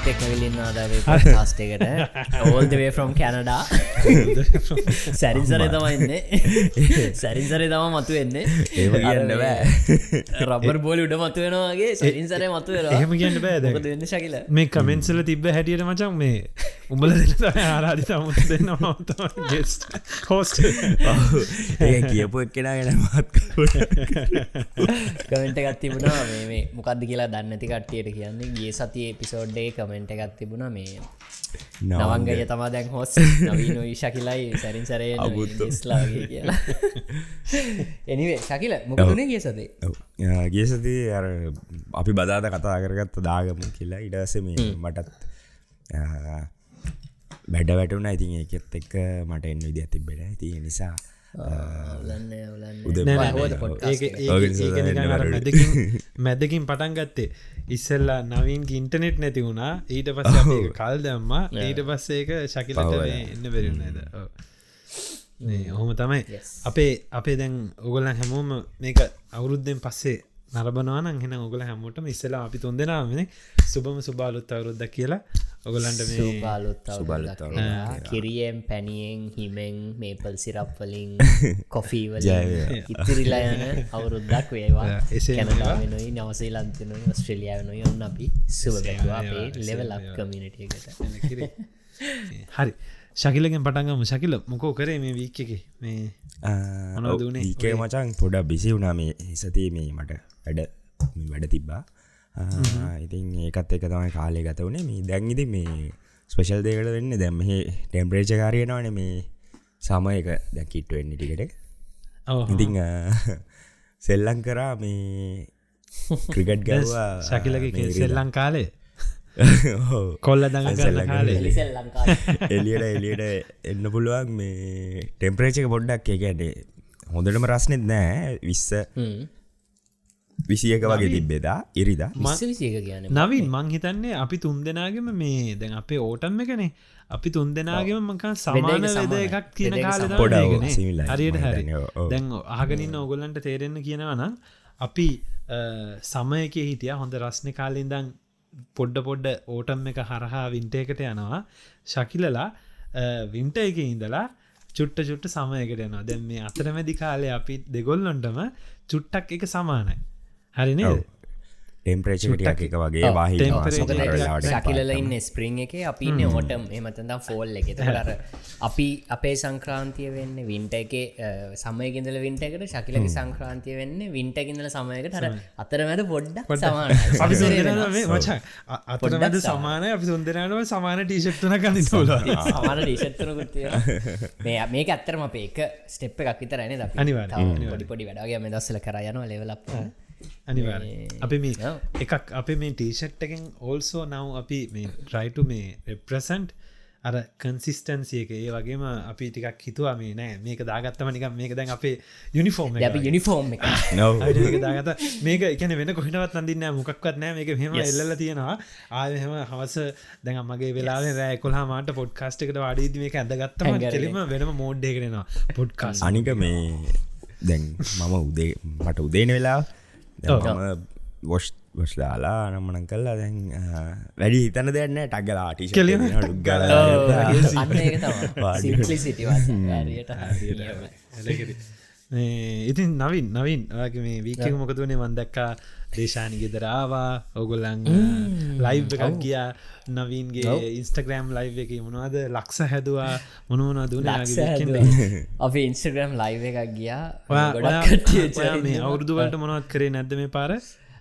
අපිත් එක් විලින්නා දවේ පාස්ටකට ඕල්දවේ from Canada සැරින්සරය තමයින්නේ සැරින්සරය තම මතු වෙන්නේ ඒම කියන්න බෑ. රබර් බෝලි උඩ මතු වෙනවාගේ සැරින්සරය මතු එහෙම කියන්න බෑ දැන්. දෙන්න ශකිල? මේ කමෙන්සල තිබ හැටියට මචන් මේ උඹල දෙට ආරාධි තමුත් දෙන්න ගෙස් හෝස්ට ඒ කියපු එක්කෙනගෙන මත් කමෙන්ට එකත් තිබුණා මේ මේ මොකක්ද කියලා දන්නති කට්ටියට කියන්නේ. ගේ සතිය පිසෝඩ්ඩේ කමෙන්ට එකත් තිබුණා. මේ නවංගය තමා දැන් හොස් නවීන ශකිලයි සැරින් සරය. ස්ලාගේ කියලා. එනිවේ ශකිල මොකතුනේ ගේ සතේ ගිය සති අර අපි බදාද කතා කරගත්ත දාගම කියලා ඉඩස මේ මටත් බැඩ වැටුන ඉතින් ඒකෙත් එක්ක මට එන්න විදි ඇතිබෙන ඇති නිසා මැදකින් මැදකින් පටන් ගත්තේ ඉස්සල්ලා නවීන් ඉන්ටනෙට් නැති වුණා. ඊට පස්ස කල් දැම්ම. ඊට පස්සේ එක ශකිලට. එන්න බැරිුණ ඇද ඔහොම තමයි. අපේ අපේ දැන් ඔගොලන් හැමෝම මේක අවුරුද්ධෙන් පස්සේ නරබනවාන හෙන ඔගල හැමෝටම ඉස්සලා අපි තුන් දෙනාමන සුබම සුබාලුත් අවරුද්ද කියලා. ඔගොලන්ට මේ සූපාලුත් සුබාලුත් කිරියෙන් පැනියෙන් හිමෙන් මේපල් සිරප්වලින් වේවා. ඉතිරිලා යන අවුරුද්දක් වේවා. එසේ කැනදාවෙනොයි නවසීලන්තනොයි ඔස්ට්‍රලියාවනොයි ඔන්න අපි සුබගවා අපේ ලෙවලක් කමිනිටියකට. හරි ශකිලගෙන් පටන්ගම ශකිල මොකෝ කරේ මේ වීක් එක? මේ වුණේ? ඒකේ මචන් පොඩක් බිසි වුණා මේ හිසතිය මේ මට වැඩ වැඩ තිබ්බා. ඉතින් ඒකත් එක තමයි කාලය ගත වුණේ මේ දැන්ගිති මේ ස්පෙශල් දෙකට වෙන්න? දැම් මෙහ ටෙම්පරේච කාරයනවන මේ සමයක. දැකිට්ට වෙන්න ටිකට. ඉතිං සෙල්ලං කරා මේ ක්‍රිකට් ගැවා ශකිලගේ සෙල්ලං කාලේ කොල්ල ලංකා එලියට එලියට එන්න පුළුවන් මේ ටෙම්පරේචක පොඩ්ඩක් ඒකැටේ හොඳටම රස්නෙත් නෑ. විස්ස විසියක වගේ තිබ්බෙදා ඉරිදා. මස්ස විසියක කියන නවින් මං හිතන්නේ අපි තුන් දෙනාගෙම මේ දැන් අපේ ඕටම් එකනේ අපි තුන් දෙනාගෙම මකන් සමාන වෙද. එකක් කියන කාල පොඩ similar. හරියට හරි. දැන් ආගනින්න ඔගොල්ලන්ට තේරෙන්න කියනවනම් අපි සමයක හිටිය හොඳ රස්න කාලින්දං පොඩ්ඩ පොඩ්ඩ ඕටම් එක හරහා වින්ටයකට යනවා. ශකිලලා වින්ට එක ඉඳලා චුට්ට චුට්ට සමයකට යනවා. දැන් මේ අතරමැදි කාලය අපි දෙගොල්ලොන්ටම චුට්ටක් එක සමානයි. හරිනේ ටෙම්පරේචකටයක් එක වගේ වාහි temperature ශකිලල ඉන්න ස්පරිං එක. අපි ඉන්න ඕටම් එමතදම් ෆෝල් එක. තර අපි අපේ සංක්‍රාන්තිය වෙන්න වින්ට එක සමයගෙදල වින්ට එකට ශකිලක සංක්‍රාන්තිය වෙන්න වින්ටගෙදල සමයකට. හර අතරමැද පොඩ්ඩක් සමාන අතරමැද සමානය. අපි සුන්දරනව සමාන ටීශක්තුන කන්න තුල සමාන. ඩීෂත්තරකුත්තිය මේ මේක ඇත්තරම අපේ එක ස්ටෙප් එකක් විතරන ද අනිවාර්යෙන්, පොඩි පොඩි වැඩගේ මේ දස්සල කර යනවා ලෙවලක් අනිවාර අපි මේ. එකක් අප මේ ටීෂට් එකෙන් ඕල්සෝ නව් අපි මේ ට්‍රයිට මේ රෙප්‍රසන්ට් අර කන්සිස්ටන්සිය එක. ඒ වගේම අපි ටිකක් හිතුවා මේ නෑ මේක දාගත්තම නිකම් මේක දැන් අපේ යුනිෆෝර්ම් යුනිෆෝර්ම් දාගත මේක එකන වෙන කොහෙනවත් අඳන්න මොක්වත් නෑ. මේක හෙම. එල්ල තියෙනවා. ආයහෙම හවස දැන් මගේ වෙලා රෑකොලා මට පොඩ්කාස්ට එකට වඩීද මේක ඇදගත්තම. කෙලීම වෙනම මෝඩ්ඩය කරෙනවා පොඩ්කාස් අනික මේ දැන් මම උදේ මට උදේන වෙලා. වොෂ් වොස් දාලා නම්මනන් කල්ලා දැන් වැඩි හිතන දෙන්න ටක්ගලා ටිෂ කෙලිම. ගල අන්න ඉතින් නවින් නවින්. ඔයාගේ මේ වීකක මොකතුවනේ වන්දක්කා දේශානි ගෙදරාවා ඔගොල්ලං ලයිව් එකක් ගියා. නවීන්ගේ ඉන්ස්ටග්‍රෑම් ලයිව් එක මොනවාද? ලක්ෂ හැදවා. මොනවන දුන අපි ඉන්ස්ටග්‍රම් ලයිව එකක් ගියා. ඔයා ගොඩක් කට්ටිය මේ අවුරදුවලට මොනවත් කරේ නැද්ද මේ පාර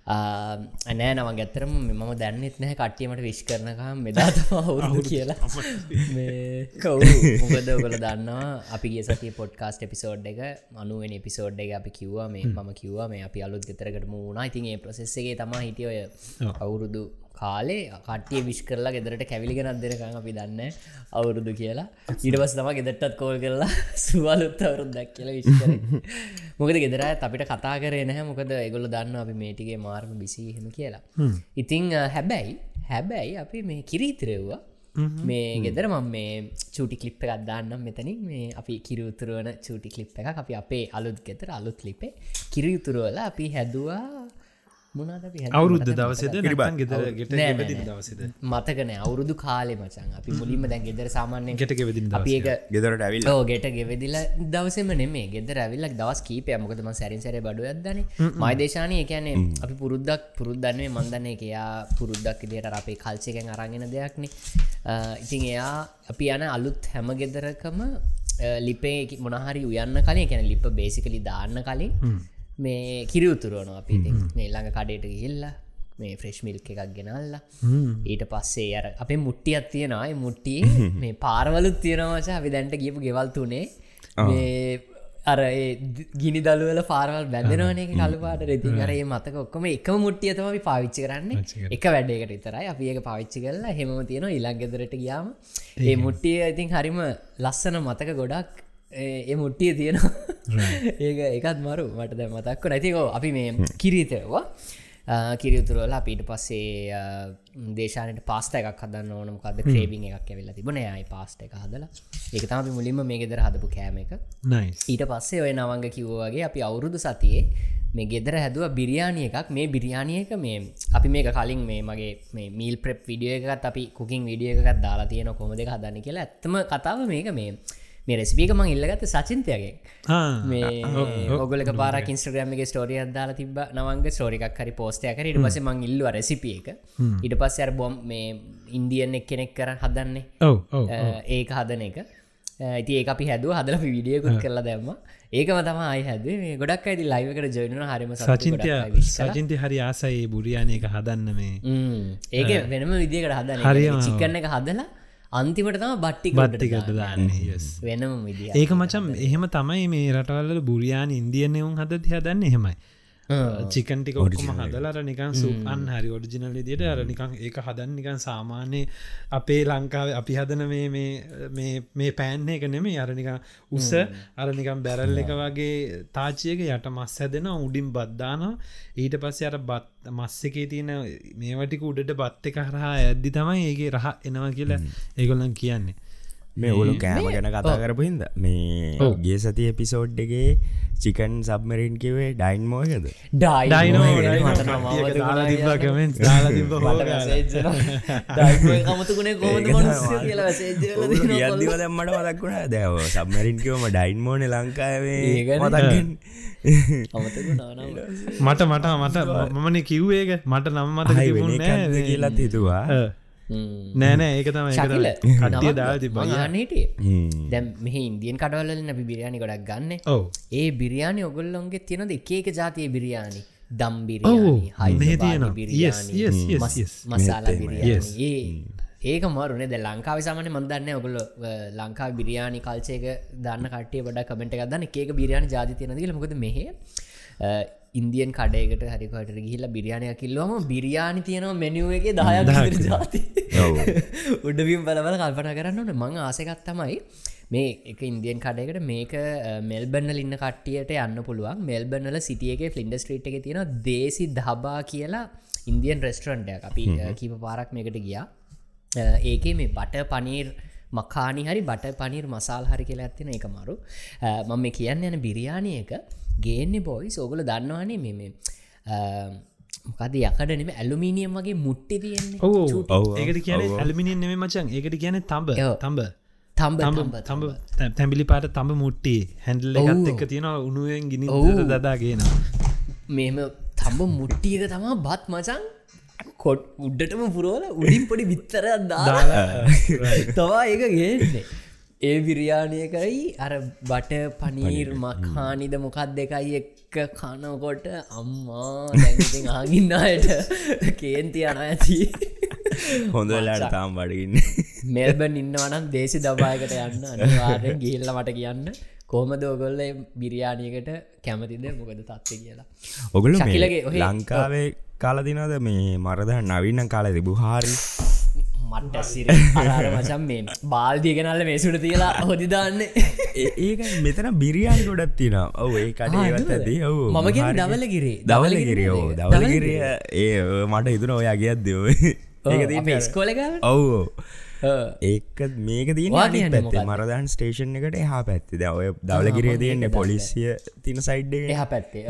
නෑ නම ගැත්තරම මම දැන්නෙත් නැහැ කට්ටියමට විශ් කරනකම් මෙදාතම අවුරුදු කියලා. කවු මොකද ඔගල දන්නවා අපි ගේ සතිය පොඩ්කාස්ට එපිසෝඩ් එක මනුවෙන් එපිසෝඩ් එක අපි කිව්වා මේ මම කිව්වා මේ අපි අලුත් ගෙතරකට මුණනා ඉතින් ඒ ප්‍රසෙස්සගේ තමා හිටිය ඔය අවුරුදු කාලේ කටිය විශ් කරලා ගෙදරට කැවිලිගෙනත් දෙනකං අපි දන්න අවුරුදු කියලා. ඉඩවස් තම ගෙදටත් කෝල් කරලා සුවලුත් අවරුද්දක් කියලා විශ්කර මොකද ගෙදර අපිට කතා කරේ නැහැ. මොකද එගොල දන්න අපි මේටිගේ මාර්ම බිසිහෙම කියලා. ඉතිං හැබැයි හැබැයි අපි මේ කිරීතරෙව්වා මේ ගෙදර මම මේ චූටි කලිප් එකක් දාන්නම් මෙතනින්. මේ අපි කිරඋතුරුවන චූටි කලිප් එක අපි අපේ අලුත් ගෙතර අලුත් ලිපේ කිරයුතුරුවල අපි හැදුවේ? අවුරුද්ධ දවසද? නෑ, නෑ, දවසද? මතකන අවුරුදු කාලෙ මචන් අපි මුලින්ම දැන් ගෙදර සාමාන්‍යෙන් ගෙට ගෙවදින අපි ඒක ගෙදරට ඇවිල් ගෙට ගෙවෙදිල දවසම නෙමේ ගෙදර ඇවිල්ලක් දවස් කීපය මොකදම සැරින් සැර බඩු ඇදන මයිදේශානය එකන්නේ අපි පුරුද්දක් පුරුද්දන්නේ මන්දන්නේ එකයා පුරුද්දක් ඉදිට අපේ කල්චයකෙන් අරගෙන දෙයක්න ඉතින් එයා අපි යන අලුත් හැම ගෙදරකම ලිපේ මොනහරි උයන්න කලින් කැන ලිප බේසිකලි දාන්න කලින් මේ කිරි උතුරුවන අපි මේ ළඟ කඩේට ගිල්ලා මේ ෆ්‍රෙශ් මිල්ක එකක් ගෙනල්ලා. ඊට පස්සේ අර අපේ මුට්ටියත් තියෙනයි මුට්ටිය මේ පාරවලුත් තියෙනවාච අපි දැන්ට ගියපු ගෙවල්තුනේ අර ගිනි දළුවල පාරවල් බැඳෙනවනේ කලුපාට රෙති කරේ මතක ඔක්කොම එකම මුට්ටිය තමයි පාවිච්චි කරන්න. එක වැඩේකට විතරයි. අපි ඒක පාවිච්චි කරලා හෙම තියෙන ඉලංගෙදරට ගියාම ඒ මුට්ටිය ඉතින් හරිම ලස්සන මතක ගොඩක් ඒ මුට්ටිය තියෙනවා. ඒක එකත් මරු. මට දැ මතක්ක නැතිකෝ අපි මේ කිරීතවා කිරියතුරල අපිට පස්සේ අ, දේශානයට පාස්ට එකක් හදන්න ඕන. මොකද ක්‍රේබිං එකක් ඇවෙල්ලා තිබන යයි පාස්ට එක හදලා. ඒක තම මුලින්ම මේ ගෙදර හදපු කෑම එක. ඊට පස්සේ ඔය නවංග කිව්වගේ අපි අවුරුදු සතියේ මේ ගෙදර හැදුව බිරියානිය එකක් මේ බිරියානියක මේ අපි මේක කලින් මේ මගේ මේ මීල් ප්‍රප් විඩිය එකත් අපි කුකින් විඩිය එකත් දාලා තියෙන කොමද හදන්න කියලා ඇත්තම කතාව මේක මේ මේ රෙස්පික මං ඉල්ලගත්ත සචින්තයගෙන් මේ ඔගලක පාර ඉන්ස්ට්‍රග්‍රම එක ස්ටෝරිය දාලා තිබ නවංග ස්ටෝරිකක් හරි පෝස්ටය කර ඉට පස මං ඉල්ලුව රෙසිපිය එක. ඉට පස්ස අර බොම් මේ ඉන්දියන් එක් කෙනෙක් කර හදන්නේ. ඒක හදන එක. ඇති ඒ අපි හැදුව. හදල විඩියකුත් කරලා දැම්ම. ඒකම තම අයි හැදේ මේ ගොඩක් අයිති ලයිවකට ජොයන හරිම සචින්තය සචින්තය හරි ආසයි. බුරියානයක හදන්න මේ. ඒක වෙනම විදිකට හදන හරිම. චිකන්න එක හදලා අන්තිමට තම බට්ටි බට්ටිකට දාන්න. වෙනම ඒක මචම් එහෙම තමයි මේ රටවල්ල බුරියාන ඉන්දියනෙවුන් හද හදන්න එහෙමයි චිකන්ටික ඔක්කොම හදලර නිකන් සුපන් හරි ඔඩිජිනල් දිට අර නිකන් ඒක හදන් නිකන් සාමාන්‍ය අපේ ලංකාව අපි හදන මේ මේ- මේ මේ පෑන් එක නෙමේ අරනික උස අරනිකම් බැරල් එක වගේ තාචයක යට මස් හැදෙන උඩින් බද්ධාන ඊට පස්සේ අර බත් මස්ස එකේ තියෙන මේවටික උඩට බත් එක හරහා ඇද්දි තමයි ඒගේ රහ එනවා කියලා ඒගොල්ලන් කියන්නේ මේ ඔලු කෑම ගැන කතා කරපු හිද මේ ගේ සති එපිසෝඩ්ඩගේ චිකන් සබ්මරින් කිවේ ඩයින් මෝයද ඩයිනෝ කියලා දැම්මට මතක්ුණා දැව සබමරින් කිවම ඩයින් මෝන ලංකාවේ මට මට මට මමන කිව්වේක මට නම් මත වෙන කියලත් හිතුවා නෑනෑ ඒක තම තිබ යානටේ හ්ම්. දැම් මෙහ ඉන්දියන් කඩවල අපි බිරියානි ගොඩක් ගන්න. ඔව. ඒ බිරියානි ඔගොල්ලොන්ගේ තියෙනද එකක ජාතිය බිරියානි. දම් ඔව්. බිරියානි මෙහ තියෙනවා. yes yes yes yes. මසාලා Yes. Biryani ඒක මරුනේ. ද ලංකාව සමන මන්දන්න ඔගොල ලංකා බිරියානි කල්චයක දන්න කටේ වඩ කමෙන්ට එක දන්න ඒක බිරියානි ජාති තියෙනදල මොකද මෙහ ඉන්දියන් කඩයකට හරිකට ගිහිල්ල බිරියානය කිල්ලවම බිරියානි තියෙනවා මෙනිුව එක දායක් ජාති. ඔව්. උඩවිම් බලබල කල්පන කරන්න ඕන. මං ආසකත් තමයි මේ එක ඉන්දියන් කඩයකට මේක මෙල්බන්නල ඉන්න කට්ටියට යන්න පුළුවන්. මෙල්බන්නල සිටියගේ ෆලින්ඩ ස්ට්‍රීට් එක තියෙන දේසි දබා කියලා ඉන්දියන් රෙස්ටරන්ටයක් අපි කීප පාරක් මේකට ගියා. ඒක මේ බට පනීර් මකානි හරි බට පනීර් මසාල් හරි කියලා ඇත්තින එක මරු. මම මේ කියන්න යන බිරියානය එක ගේන්නේ බොයි සෝගල දන්නවානේ මෙම මොකද යකඩනෙම ඇලුමීනියම් වගේ මුට්ටි තියෙන්නේ. ඔව ඔව්, ඒකට කියන. ඇල්මිනිියන් නෙම මචන් ඒකට කියන තම්බ. තම්බ තැම්බිලි පාට තම්බ මුට්ටි. හැන්ඩල්ල ඔව්. එකත් එක්ක තියෙන උනුවෙන් ගිනි. දදාගෙන මෙම තම්බ මුට්ටියක තමා බත් මචන් කොට් උඩ්ඩටම පුරුවල උඩින් පොඩි විත්තරයක් දා තවා ඒක ගේන්නේ. ඒ විරියානය කරයි අර බට පනීර් මක්හානිද මොකක් දෙකයි එක්ක කනකොට අම්මා ආගින්නයට කේන්ති අන ඇති. හොඳ වෙලාට තාම් බඩගන්න. මෙල්බන් ඉන්නවනම් දේශි දබායකට යන්න. අනිවාරෙන් ගිල්ල මට කියන්න. කොහමද ඔගොල්ල බිරියානියකට කැමතිද? මොකද තත්ව කියලා. ඔගොල ලංකාවේ කාලදිනද මේ මරද නවීන කාල තිබු හාරි මට මචන් මේ බාල්දිය ගෙනල්ල මේසුට තියලා හොදිදාන්න ඒක මෙතන බිරියානි ගොඩත් තින ඔව ඒ ඇති. ඔවු මම කිය දවලගිරේ දවලගිරියෝ. දවලගිරිය ඒ මට ඉතුන ඔයා ගියත් දෙව ඒක ස්කෝලක ඔවු ඒක මේක දී පැත්තේ? මරදාන් ස්ටේෂන් එකට එහා පැත්තිද ඔය දවලගිරිය තියෙන්නේ පොලිසිය තින සයිඩ් එහ පැත්තේ.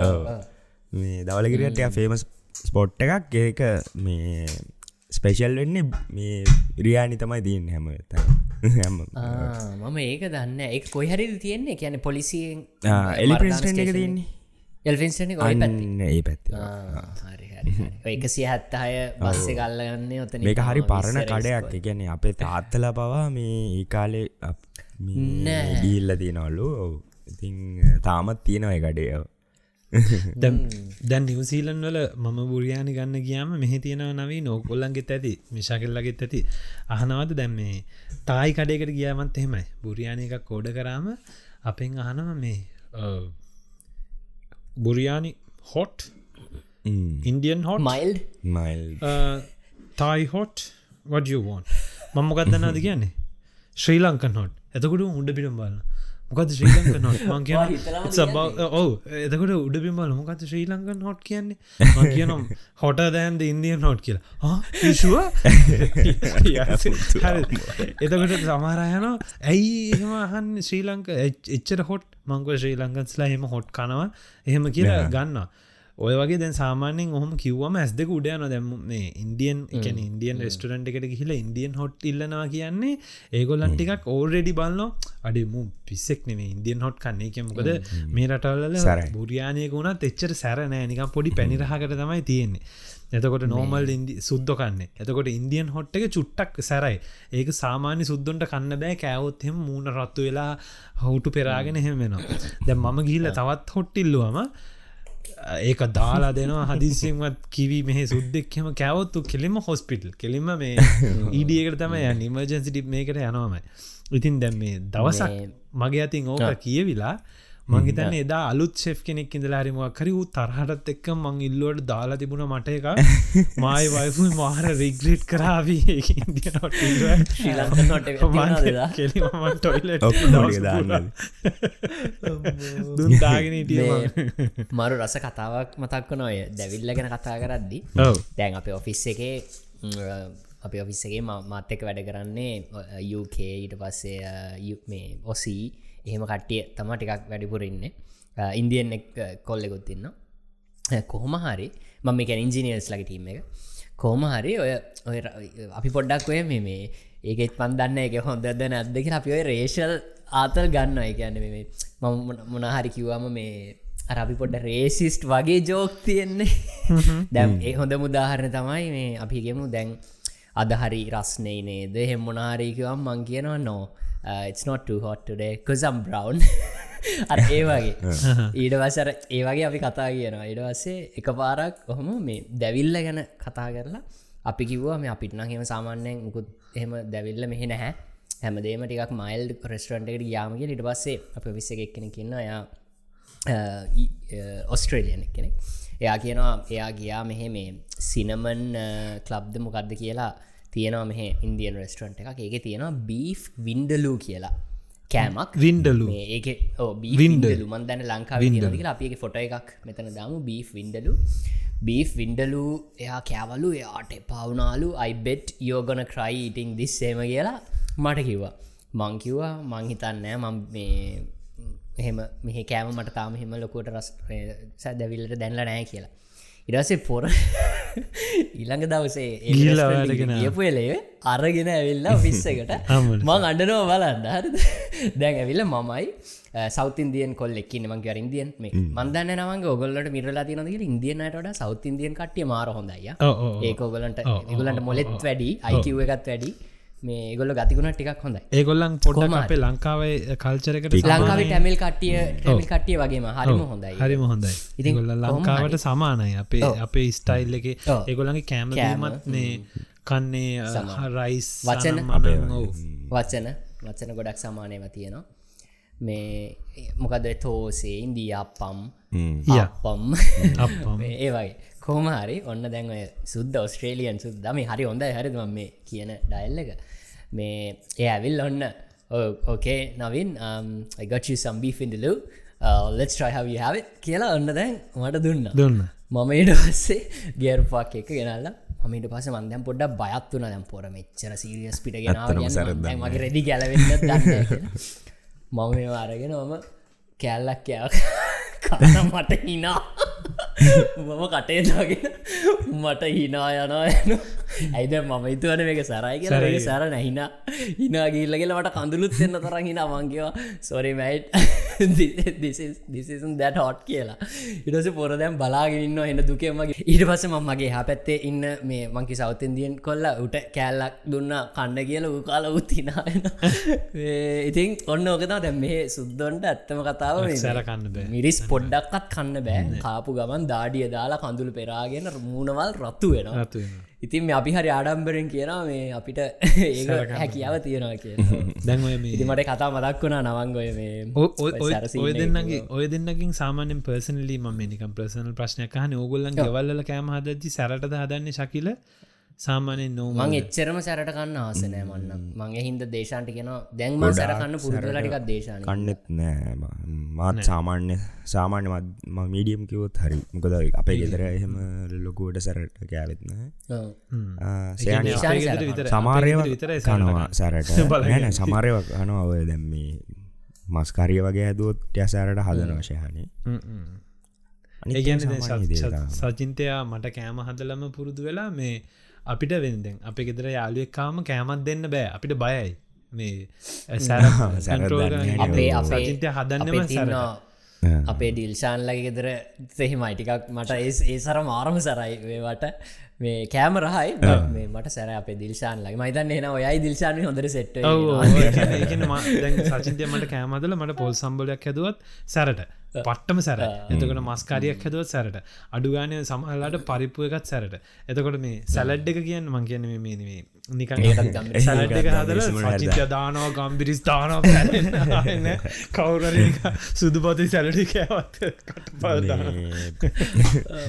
මේ දවලගිරියට ෆේමස් ස්පොට් එකක්. ඒක මේ ස්පෙෂල් වෙන්නේ මේ රියානි තමයි දීන්න හැම මම ඒක දන්න එක කොයි හරි තියන්නේ? කියන පොලිසියෙන් එලි ප්‍රස්ටන් එක තියන්නේ. එල්ෆින්ස්ටන ඒ හරි එක සිය හත්තහය බස්ස කල්ලගන්න ඔතන මේක හරි පරණ කඩයක්. එකැන අපේ තාත්තල පවා මේ ඒ කාලේ ගීල්ල තියෙනවල්ලු ඉතින් තාමත් තියෙනව එකඩේ දැන් නිවසීලන් වල මම බුරයානි ගන්න ගියාම මෙහි තියෙනව නවී නෝකොල්ලන්ගෙත් ඇති මිශාකල්ලගෙත් ඇති. අහනවද දැම් මේ තායි කඩයකට ගියාමත් එහෙමයි. බුරයානි එකක් කෝඩ කරාම අපෙන් අහනව මේ biryani hot Indian hot mild mild Thai hot වඩියෝවන් මම්මොකක්දන්නද කියන්නේ? ශ්‍රී ලංකන් හොට් එතකොට උඩ පිටම් බලන්න මොකද ශ්‍රී ලංකන් හොට් මං කිය ඔව එතකොට උඩ පිම්බල මොකද ශ්‍රී ලංකන් හොට් කියන්නේ? මං කියනම් හොට දෑන්ද ඉන්දියන් හොට් කියලා. පිශුව එතකොට සමාරයන ඇයි එහෙම අහන් ශ්‍රී ලංක? එච්චර හොට් මංකව ශ්‍රී ලංකන්ස්ලා හෙම හොට් කනවා. එහෙම කියලා ගන්නවා ඔය වගේ දැන් සාමාන්‍යෙන් ඔහම කිව්වම ඇස් දෙක උඩයන දැම මේ ඉන්දියන් එක ඉන්දියන් රෙස්ටරන්ට් එකට ගහිල ඉන්දියන් හොට් ඉල්ලනවා කියන්නේ ඒගොල්ලන් ටිකක් ඕල්රෙඩි බලන්න අඩිම පිස්සෙක් නෙේ ඉන්දියන් හොට් කන්නේ. කෙමකද මේ රටවල්ල බුරයානයක වුණත් එච්චර සැරනෑ නිකම් පොඩි පැනිරහකට තමයි තියෙන්නේ. එතකොට නෝමල් ඉදි සුද්ද කන්න. එතකොට ඉන්දියන් හොට් එක චුට්ටක් සැරයි. ඒක සාමාන්‍ය සුද්දොන්ට කන්න බෑ. කෑවොත්හෙම මූුණ රත්තු වෙලා හවුටු පෙරාගෙන හෙම වෙනවා. දැ මම ගිහිල්ල තවත් හොට්ටිල්ලුවම ඒක දාලා දෙනවා හදිසිෙන්වත් කිවි මෙහ සුද්දෙක්හෙම කැවත්තු කෙලිම හොස්පිටල් කෙලිම මේ ඊඩියකට තම ය නිමර්ජන්සිටිප් මේකට යනවාමයි. ඉතින් දැම් මේ දවසක් මගේ අතින් ඕක කියවිලා මංහිතන්න එදා අලුත් ෙෆ් කෙනෙක් ඉඳලාරිමක් කරි වූ තරහටත් එක්ක මං ඉල්ලුවට දාලා තිබුණ මට එක මයි වයිෆු මාර රිග්‍රේට් කරාවී මරු රස කතාවක් මතක්ක නොය දැවිල්ල ගැන කතා කරද්දි. දැන් අප ඔෆිස් එකේ අප ඔෆිස්සගේ මත් එක වැඩ කරන්නේ යුකේ ඊට පස්සේ මේ ඔසී එහෙම කට්ටිය තම ටිකක් වැඩිපුරඉන්න ඉන්දියන් එක් කොල්ලෙකුත් ඉන්න කොහොම හරි මම මේ ඉන්ජිනියර්ස් ලගේ ටීම එක. කෝම හරි ඔය ඔය අපි පොඩ්ඩක් ඔය මේ මේ ඒකෙත් පන්දන්න එක හොඳද නැද්දක අපි ඔය රේෂල් ආතල් ගන්න එක කියන්න මේ මම මොනහරි කිව්වාම මේ අරපි පොඩ්ඩ රේසිස්ට් වගේ ජෝක් තියෙන්නේ. දැම් ඒ හොඳ මුදාහරණ තමයි මේ අපි ගෙමු දැන් අදහරි රස්නේ නේද? හෙම මොනාරීකවම් මං කියනවා නෝ it's not too hot today cause I'm brown. ඒ වගේ. ඊට වසර ඒ වගේ අපි කතා කියනවා. ඉඩ වස්සේ එක පාරක් ඔහොම මේ දැවිල්ල ගැන කතා කරලා අපි කිව්වා මේ අපිට නහෙම සාමාන්‍යයෙන් මුකුත් එහෙම දැවිල්ල මෙහෙ නැහැ. හැමදේම ටිකක් මයිල් ප්‍රස්ටරන්ට එකට යාමගේ ඉට පස්සේ අප විස්ස එකක් කෙන කියන්න යා ඔස්ට්‍රේලියන කෙනෙක් එයා කියනවා එයා ගියා මෙහෙ මේ සිනමන් කලබ්ද මොකක්ද කියලා තියෙනවා මෙහ ඉන්දියන් රෙස්ටරන්ට් එක ඒක තියෙනවා බීෆ් වින්ඩලූ කියලා. කෑමක්. වින්ඩලු ඒක වින්ඩලු මන්දන්න ලංකා විදිලා අපගේ ෆොට එකක් මෙතන දාමු. බීෆ් වින්ඩලු බීෆ් වින්ඩලු එයා කෑවලු එයාට පවුනාලු අයිබෙට් යෝගන ක්‍රයි ඉටිං දිස්සේම කියලා මට කිව්වා. මංකිව්වා මංහිතන්නෑ මං මේ එහෙම මෙහ කෑම මට තාම හෙම ලොකුවට රස් සැදැවිල්ලට දැන්ල නෑ කියලා ඉරසේ පොර ඊළඟ දවසේ ගිල්ලගෙන කියපු එලේ අරගෙන ඇවිල්ලා විස්සකට මං අඩනෝ බලන්න. හරි දැන් ඇවිල්ල මමයි සෞතින්දියන් කොල් එක්කින්න මංගේ ඉන්දියන් මේ මන්දන්න නවගේ ඔගොල්ලට මිරලා තිනදක ඉන්දියනට සෞතින්දියන් කටිය මාර හොඳයි ඒක ඔගලන්ට ගලන්ට මොලෙත් වැඩි අයිකිව එකත් වැඩි මේ ගොල්ල ගතිකුණ ටිකක් හොඳ ඒගොල්ලන් පොඩ අපේ ලංකාවේ කල්චරකට ලංකාව ටැමිල් කට්ටිය ටැමිල් කට්ටිය වගේම හරිම හොඳයි. හරිම හොඳයි. ඉතින් ගොල්ල ලංකාවට සමානයි. අපේ අපේ ස්ටයිල් එක ඒගොල්ලගේ කෑමමත් මේ කන්නේ රයිස් වචන. වචන. වචන ගොඩක් සමානයව තියෙනවා. මේ මොකද තෝසේ ඉන්දී අපම් අපම් ඒ වගේ කෝමහරි ඔන්න දැන් සුද්ද ඔස්ට්‍රේලියන් සුද්දම හරි හොඳයි හරිම මේ කියන ඩයිල් එක. මේ ඒ ඇවිල් ඔන්න ඕකේ නවින් ගොචි සම්බී ෆිඩලු ලෙස් ට්‍රයි have කියලා ඔන්න දැන් මට දුන්න. දුන්න. මම ඊට පස්සේ ගේර් පාක් එක ගෙනල්ලා. මට පස මන්දම් පොඩ්ඩ බයත්වන දැම් පොර මෙච්චර සීරියස් පිට ගෙන මගේ රෙදි ගැලවෙන්න මම මේ අරගෙන මම කැල්ලක් කෑ කන්න මට හිනා මම කටේ දාගෙන මට හිනා යනවා යන ඇයිද මම ඉතුවන මේක සරයි කියලා? සර නැහින හිනා ගිල්ලගෙල මට කඳුලුත් එන්න තරන් හිනා මංකිවා sorry might decision that hot කියලා. ඉටස පොර දැම් බලාගෙනන්න එන්න දුකමගේ ඊට පස මගේ හ පැත්තේ ඉන්න මේ මංකි සෞතන්දියෙන් කොල්ල උට කෑල්ලක් දුන්න කණ්ඩ කියල වූ කාල උත්තිනායන ඉතින් ඔන්න ඕකතා දැම් මේ සුද්දොන්ට ඇත්තම කතාව සැරකන්න මිරිස් පොඩ්ඩක්කත් කන්න බෑ. කාපු ගමන් දාඩිය දාලා කඳුළු පෙරාගෙන මූුණවල් රත්තු වෙනවා. ඉතින් අපි හරි ආඩම්බරෙන් කියන මේ අපිට ඒ හැකියාව තියෙනවා කිය දැන් ඔය මේ ඉතිමට කතා මදක් වුණා නවංගොය මේ ඔය-. දෙන්නගේ ඔය දෙන්නකින් සාමානෙන් පර්සනලි ම නිකම් ප්‍රසනල් ප්‍රශ්නයක් හන ඕගොල්ලන් ගෙවල්ල කෑම හදච්චි සැරට හදන්නේ ශකිල සාමානයෙන් නෝ මං එච්චරම සැරට කන්න ආසනෑ මන්න මගේ හින්ද දේශාන්ටි කියෙන දැන්ම සැරකන්න පුරුදුලටිකක් දේශාන කන්නෙත් නෑ මාත් සාමාන්‍ය සාමාන්‍ය මීඩියම් කිවොත් හරි. මොකද අපේ ගෙදර එහෙම ලොකුවට සැරට කෑවෙත්න සමාරයව විතරයි. කනවා සැරට. නැන සමාරයව කනවා ඔය දැම්මේ මස්කාරිය වගේ ඇදුවොත් ය සැරට හදන වශයහනේ ඒගැන සචින්තයා මට කෑම හදලම පුරුදු වෙලා මේ අපිට වෙන්දෙන් අපි ගෙදර යාලුවෙක්කාම කෑමත් දෙන්න බෑ. අපිට බයයි. මේ සැර දන්නේ අපේ අපේ හදන්නම අපේ සැර තින්නවා අපේ ඩිල්ෂාන්ලගේ ගෙදර සෙහිමයි ටිකක් මට ඒ ඒ සර මාරම සරයි වේවට මේ කෑම රහයි මට සැර අපේ දිල්ශාන් ලගේ මයිතන්න එන ඔයයි දිල්ශාන හොඳර සෙට් සචින්තය මට කෑමදල මට පොල් සම්බලයක් හැදුවත් සැරට. පට්ටම සැර එතකට මස්කාරයක් හැදුවත් සැරට. අඩුගානය සමහල්ලාට පරිප්පුව එකත් සැරට. එතකොට මේ සැලඩ් එක කියන්න මං කියන මේ මේ නිකන් සැලඩ් එක හදල සචිත්‍ය දානවා ගම්බිරිස් දානවා කවුර සුදු පති සැලඩි කෑවත් කටපල්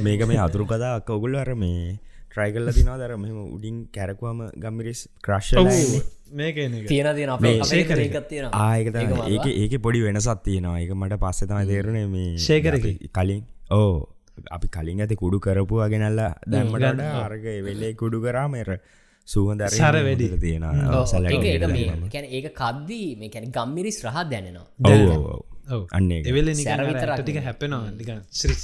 මේක මේ අතුරු කදා ඔගුල්ල අර මේ ට්‍රයිකල්ල තිනවා. දර මෙම උඩින් කැරකුවම ගම්මිරිස් ක්‍රශ්ල මේක තියෙන තියෙන ආයක ඒක ඒක පොඩි වෙනසත් තියෙනවා. එක මට පස්සෙ තමයි තේරුණේ මේ. අපි කලින් ඕ අපි කලින් ඇති කුඩු කරපුවා ගෙනල්ල දැම්මට අර්ග වෙල්ලේ කුඩු කරාමර සුවදර සර වැඩි. තියෙන ඒක කද්දී මේ කැන ගම්මිරිස් රහත් දැනෙනවා. ඔව අන්න එවෙල ටික හැපෙනවා නිකන් ශ්‍රී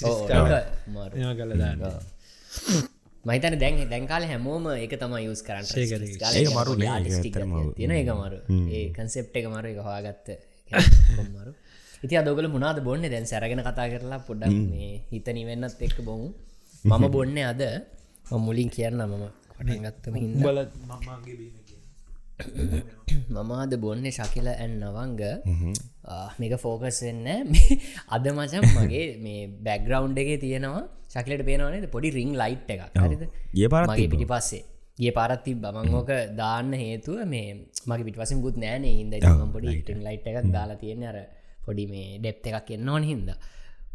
මහිතන දැන් දැන්කාල හැමෝම ඒක තම යස් කරන්න මරු. තියෙන එක මරු. ඒ කන්සෙප් එක මරු එක හවාගත්ත මරු. ඉති අදගල මුණද බොන්න? දැන් සැරගෙන කතා කරලා පොඩ්ඩක් මේ හිත නිවෙන්නත් එක්ක බොමු. මම බොන්න අද. මම මුලින් කියන්න මම පටගත්තම හිද බල මමගේ බීම මමාද බොන්න ශකිල ඇන් නවංග මේක ෆෝකස් වෙන්න අද මචන් මගේ මේ බැග්‍රවන්් එක තියෙනවා ශකිලට පේනවනද පොඩි රිං ලයිට් එක හරිද? මගේ තිබ්බා. පිටි පස්සේ ගේ පාරත්ති බමංෝක දාන්න හේතුව මේ මගේ පිටිපසින් ගුත් නෑනේ හිද පොඩි ටිං ලයිට් එකක් දාලා තියෙන අර පොඩි මේ ඩෙප් එකක් එන්නවන හින්ද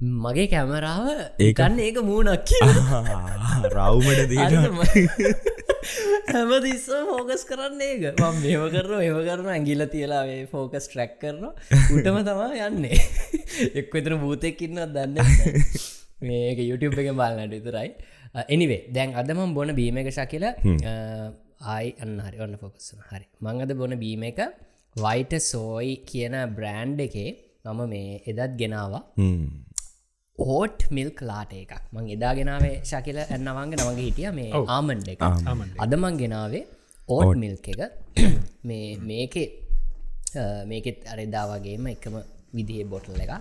මගේ කැමරාව ඒකන්න ඒක මූුණක් රව්මට දීන හැම තිස්ස ෆෝකස් කරන්න ඒක. මම මේව කරන ඒව කරන ඇගිල තියලාේ ෆෝකස් ට්‍රැක් කරන උටම තමා යන්නේ. එක් වෙතර භූතෙක්කින්න දන්න මේක YouTube එක බලන්නට විතරයි. එනිවේ දැන් අදම බොන බීම එක ශකිල ආයි අන්න හරි ඔන්න ෆෝකස්සන හරි. මංගද බොන බීම එක වයිට සෝයි කියන බ්‍රෑන්් එකේ මම මේ එදත් ගෙනවා ඕට් මිල්ක් ලාට එකක්. මං එදාගෙනාවේ ශකිල ඇන්නවන්ගේ නවගේ හිටිය මේ ආමන්ඩ එක. අදමං ගෙනාවේ ඕට් මිල්ක් එක. මේ මේකේ මේකෙත් අරෙදා වගේම එකම විදිහ බොටල් එකක්.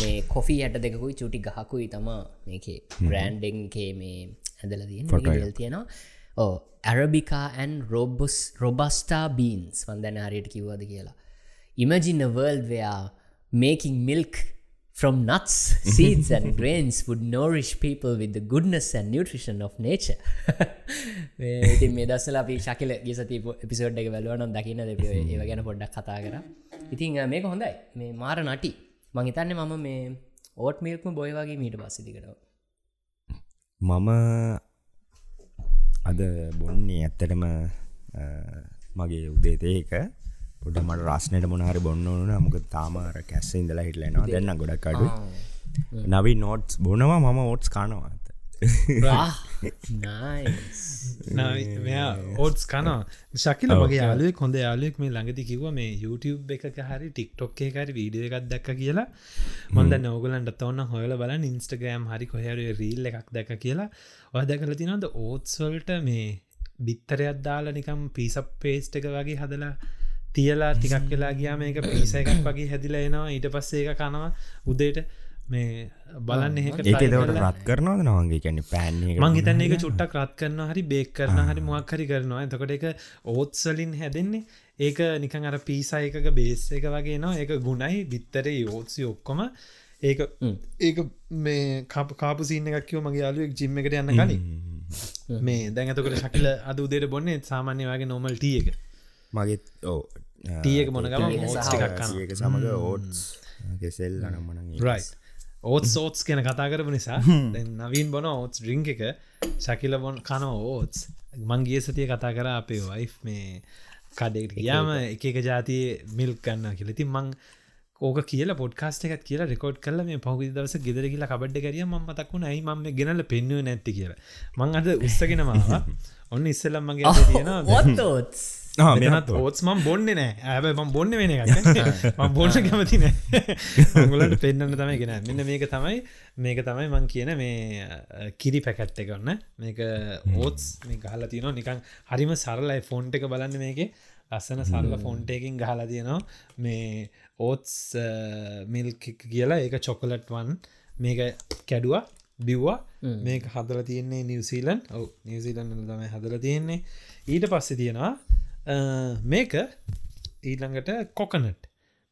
මේ කොෆී ඇට දෙකුයි චුටි ගහකුයි තම මේකේ බ්‍රෑන්්ඩෙන්ගේ මේ ඇදල තියෙන ල් තියෙනවා. ඕ ඇරබිකා ඇන් රෝබස් රොබස්ටා බීන්ස් වන්දන හරියට කිව්වද කියලා. Imagine a world where making milk from nuts, seeds and grains would nourish people with the goodness and nutrition of nature. ඉති මේ දස්සල අපි ශකිල ගෙසති එපිසෝඩ් එක වැලුවනම් දකින්න දෙප ඒ ගැන පොඩ්ඩක් කතා කර. ඉතින් මේක හොඳයි. මේ මාර නටි. මංහිතන්නේ මම මේ ඕට් මිල්ක්ම බොය වගේ මීට පස්සිදිකෙනවා මම අද බොන්නේ ඇත්තටම මගේ උදේතේක පොට මට රස්නයට මොනහරි බොන්න ඕන මොක තාමාර කැස්ස ඉඳලා හිටලනවා දෙන්න ගොඩක් අඩු නවි නෝට්ස් බොනවා මම ඕට්ස් කානවා. ඕටස් කනවා. ශකිල මගේ යාලුවෙක් හොඳ යාලුවෙක් මේ ළඟති කිව මේ YouTube එක හරි ටික්ටොක් එකරි වීඩිය එකක් දැක්ක කියලා. මොද නෝගලන්ට ඔන්න හොල බල ඉන්ස්ටග්‍රම් හරි කොහර රීල් එකක් දැක කියලා. ඔය දැකල තිනද ඕත්සොල්ට මේ බිත්තරයක් දාලා නිකම් පිසප් පේස්ට එක වගේ හදලා තියලා ටිකක් වෙලා ගියා මේක පිස එකක් වගේ හැදිලා එනවා. ඊට පස්සේ එක කනවා. උදේට මේ බලන්න ඒක දවට රත් කරනවද නවගේ කැන පෑන් මං හිතන්න එක චුට්ටක් රත් කරන හරි බේක් කරන හරි මොක් හරි කරනවා. එතකොට එක ඕත්සලින් හැදෙන්නේ. ඒක නිකන් අර පිසා එකක බේස් එක වගේ නවා ඒක ගුණයි. බිත්තරේ යෝත්සි ඔක්කොම. ඒක ඒක මේ කප කාපු සින්න එකක් කියව මගේ යාලුවෙක් ජිම්ම එකට යන්න කලින්. මේ දැන් ඇතකට ශකිල අද උදේට බොන්නේ සාමාන්‍ය වගේ නොමල් ටිය එක මගේත් ඕ ටියක මොනගම එක සමඟ ඕට්ස් කෙසෙල් අනම්මන රයි ඕත් සෝට්ස් කෙන කතා කරපු නිසා නවීන් බොන ඕත්ස් ඩ්‍රිංක එක ශකිල බොන් කන ඕත්ස් මංගේ සතිය කතා කර අපේ වයි් මේ කඩෙක්ට යාම එක. එක ජාතිය මිල් කන්න කියලති මං ඕක කියල පොඩ්කාස්ට එකත් කියලා රෙකෝඩ් කල මේ පහුි දවස ගෙදර කියලා කබඩ්ඩ කරිය ම මතක්ුණ යි ම ගෙනල පෙන්නුව නැති කියලා. මං අද උත්සගෙන මවා ඔන්න ඉස්සලම් මගේ තියෙන ඔත්තෝත්ස් මෙනත් ඕත්ස් මම් බොන්න නෑ. ඇබ බොන්න වෙන එක බොන්න කැමති නෑ. ගලට පෙන්න්න තමයි ගෙන මෙන්න මේක තමයි මේක තමයි මං කියන මේ කිරි පැකැට්ට කරන්න මේක ඕත්ස් මේ ගහල තියන නිකං හරිම සරලයි ෆෝන්ට එක බලන්න මේක. ලස්සන සල්ල ෆෝන්ටයකින් ගහලා තියෙනවා. මේ ඕත්ස් මිල් කියලා ඒක චොකලට්වන් මේක කැඩුවා බිව්වා. මේක හදල තියන්නේ නිවසීලන් ඔව නිවසීලන් තමයි හදල තියෙන්නේ. ඊට පස්සෙ තියෙනවා මේක ඊළඟට කොකනට්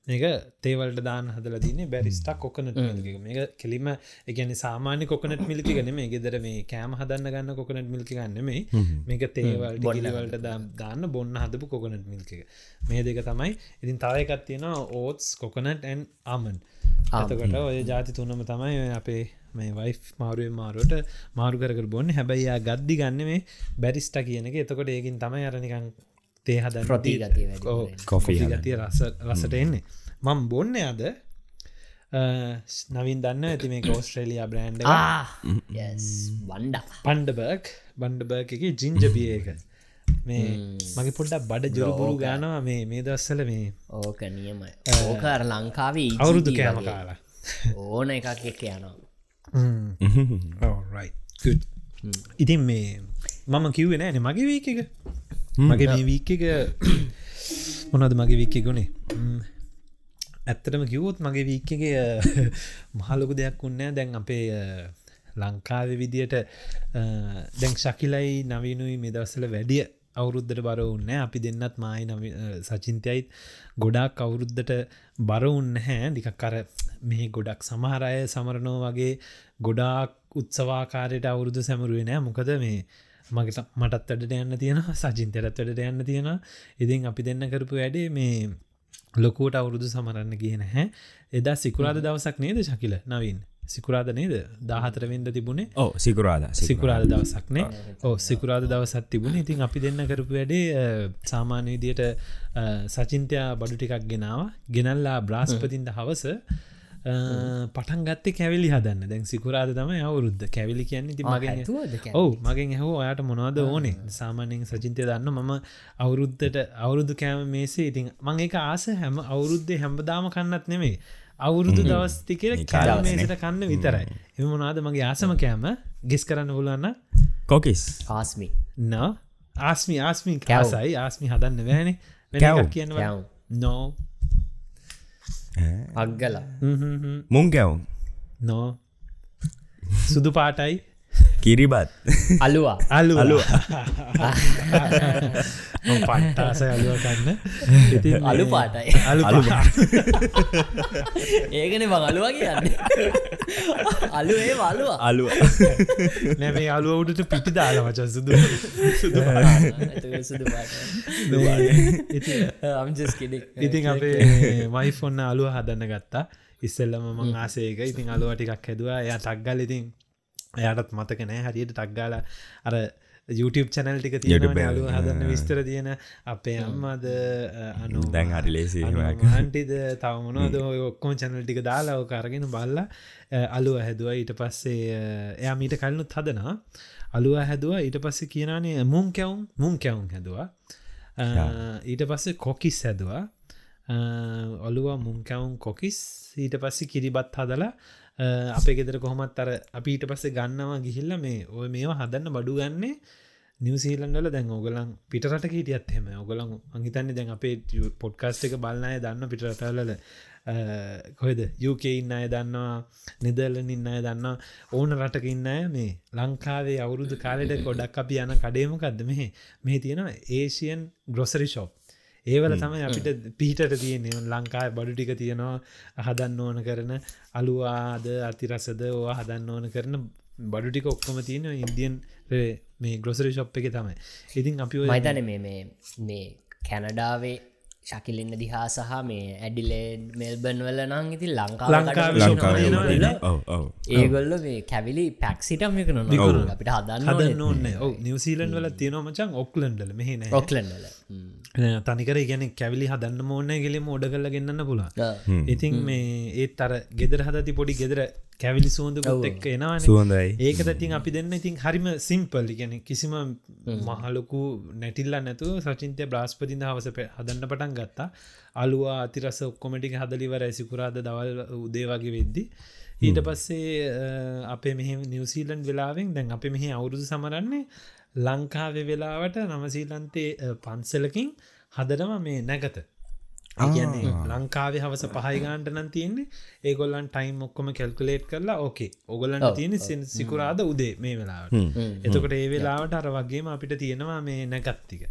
මේක තේවලට දාන හදල දින්නේ බැරිස්ටක් කොකනට මේක කෙලිම එකන සාමාන්‍ය කොකනට මිලිකි ගන මේ ගෙදර මේ කෑම හදන්න ගන්න කොකනට මිල්කි ගන්නෙමේ මේක තේවල් බොඩිලවලට දාන්න බොන්න හදපු කොකනට මිල්ක මේ දෙක තමයි. ඉතින් තවයකත් තියෙන ඕත්ස් කොකනට් ඇන් ආමන් අතකට ඔය ජාති තුනම තමයි අපේ මේ වයි් මාරුවෙන් මාරුවට මාරු කර බොන්න. හැබැයියා ගද්දි ගන්න මේ බැරිස්ට කියන එක. එතකොට ඒකින් තමයි අරනිකං තේ හද ප්‍රති කොෆී ගතිය රස රසට එන්නේ. මං බොන්න අද නවින් දන්න ඇති මේ කෝස්ට්‍රේලියයා බ්‍රන්ඩ් වන්ඩ. පන්ඩබර්ක් බන්ඩබර්ක එක ජිංජබිය එක. මේ මගේ පොඩ්ඩක් බඩ ජොරපුරු ගානවා මේ මේ දස්සල මේ ඕක නියමයි. ඕකර ලංකාවේ අවුරුදු කෑම කාලා. ඕන එකක් එක යනවා. ඉතින් මේ මම කිව්වෙ නෑන මගේ වීක එක මගේ මේ වීක එක මොනද මගේ වික්ක ගුණේ ඇත්තටම කිව්වොත් මගේ වීක්කගේ මහලොකු දෙයක් උන්නෑ දැන් අපේ ලංකාව විදියට දැන් ශකිලයි නවීනුයි මෙදවසල වැඩිය අවුරුද්ධට බර උන්න අපි දෙන්නත් මයි නව සචින්තයයිත් ගොඩක් අවුරුද්ධට බර උන්න හැ දිකක් කර මේ ගොඩක් සමහරය සමරණෝ වගේ ගොඩාක් උත්සවාකාරයට අවුරුදු සැමරුවේ නෑ. මොකද මේ මගට මටත් වැඩට යන්න තියෙන සජින්තරත් වැඩට යන්න තියෙන ඉතින් අපි දෙන්න කරපු වැඩේ මේ ලොකෝට අවුරුදු සමරන්න කියන හැ එදා සිකුරාද දවසක් නේද ශකිල? නවින්. සිකුරාද නේද? දාහතරවෙන්ද තිබුණේ? ඕ සිකුරාද සිකුරාද. දවසක්නේ ඕ සිකුරාද දවසත් තිබුණ. ඉතින් අපි දෙන්න කරපු වැඩේ සාමාන්‍ය විදියට සචින්තයා බඩු ටිකක් ගෙනාව. ගෙනල්ලා බ්‍රාස්පතින්ට හවස පටන් ගත්තේ කැවිලි හදන්න. දැන් සිකුරාද තම අවුරුද්ධ කැවිලි කියන්නේ ති මගේ ඔවු මගෙන් හෝ ඔයාට මොනවද ඕනේ? සාමානයෙන් සචින්තය දන්න මම අවුරුද්ධට අවුරුදු කෑම මේසේ ඉතින් මං එක ආස හැම අවුරුද්ධය හැම්බදාම කන්නත් නෙමේ අවුරුදු දවස්ති කියල කෑමේට කන්න විතරයි. එම මොනාද මගේ ආසම කෑම? ගෙස් කරන්න පුලන්න කොකිස්. ආස්මි. න. ආස්මි ආස්මි කෑසයි ආස්මි හදන්න වැෑනේ කියනවා නෝ අක්ගල මුං කැවුම් නෝ. සුදු පාටයි කිරිබත් අලුවා අලු අලු පට්ටාස අලුව කන්න ඉතින් අලු පාටයි අලු ඒකන බං අලුවා කියන්න අලු ඒ අලුවා අලුව නැමේ අලුවටට පිටි දාල මච සුදු ඉතින් අපේ මයිෆොන්න අලුව හදන්න ගත්තා ඉස්සල්ලම මං ආසේක ඉතින් අලුව ටිකක් හැදවා එයා තක්ගල් ඉතින් එයාටත් මතක නෑ හරියට ටක්ගාල අර YouTube චැනල් ටික තියෙන අලු හදන්න. විස්තර තියෙන අපේ අම්මද අනු දැන් හරි ලේසි හන්ටිද තවමනොද ඔක්කොම චැනල් ටික දාලා ඕක අරගෙන බල්ල අලුව හැදුව. ඊට පස්සේ එයා මීට කලනුත් හදනා අලුව හැදුව. ඊට පස්සේ කියනනේ මුම් කැවුම් මුම් කැවුම් හැදවා. ඊට පස්සේ කොකිස් හැදවා. ඔලුව මුම් කැවුම් කොකිස්. ඊට පස්සේ කිරිබත් හදලා අපේ ගෙදර කොහොමත් අර අපි ඊට පස්සේ ගන්නවා ගිහිල්ල මේ ඔය මේවා හදන්න බඩු ගන්නේ නිවසීලන්ඩල දැන් ඔගලන් පිටරට හිටියත් හෙම ඔගලන් අහිතන්නේ දැන් අපේ පොඩ්කාස්ට එක බලන්නය දන්න පිටරටල්ල කොහෙද? යුක ඉන්න අය දන්නවා නිදලන ඉන්න අය දන්න ඕන රටක ඉන්න අය මේ ලංකාවේ අවුරුදු කාලෙට ගොඩක් අපි යන කඩේමකක්ද මෙහ මේ තියෙනවා ඒසියන් ග්‍රොසරි ශෝප් ඒවල තමයි අපිට පිහිටට තියෙන්නේ. ලංකාය බඩු ටික තියෙනවා. හදන්න ඕන කරන අලුවාද අතිරසද ඕවා හදන්න ඕන කරන බඩු ටික ඔක්කොම තියෙන ඉන්දියන් මේ ග්‍රොසරි ශොප් එක තමයි. ඉතින් අපි ඔය මයිතන මේ මේ මේ කැනඩාවේ ශකිලන්න දිහා සහ මේ ඇඩිලේඩ් මෙල්බන් වල නං ඉති? ඔව ඔව ඒගොල්ල මේ කැවිලි පැක්සිටම් එක නො. අපිට හදන්න හදන්න ඕන්න නිවසීලන් වල තියෙනවා මචන් ඔක්ලන්ඩල මෙහෙන ඔක්ලන්ඩල තනිකර ගැන කැවිලි හදන්න ඕන්න ගෙලෙම ඔඩ කරල ගන්නන්න පුළා ඉතින් මේ ඒත් අර ගෙදර හදති පොඩි ගෙදර කැවිලි සුවඳකුත් එක්ක එනවාන. සුවඳයි. ඒකට තින් අපි දෙන්න. ඉතින් හරිම සිම්පල් ගැන කිසිම මහලොකු නැටිල්ල නැතු සචින්තය බ්‍රස්පතින් හවස හදන්න පටන් ගත්තා. අලුවා අතිරස ඔක්කොමටික හදලිවර ඇසිකුරාද දවල් උදේ වගේ වෙද්දි. ඊට පස්සේ අපේ මෙහ නිවසීලන් වෙලාවෙන් දැන් අප මෙහි අවුරුදු සමරන්නේ ලංකාවෙ වෙලාවට නමසීලන්තේ පන්සලකින් හදනම මේ නැගත. කියන්නේ ලංකාවේ හවස පහයිගාන්ට නම් තියන්නේ. ඒගොල්ලන් ටයිම් ඔක්කොම කැල්කුලේට් කරලා ඕකේ ඔගොලන්ට තියෙන සිකුරාද උදේ මේ වෙලාවට. එතකොට ඒ වෙලාවට අර වගේම අපිට තියෙනවා මේ නැගත්තික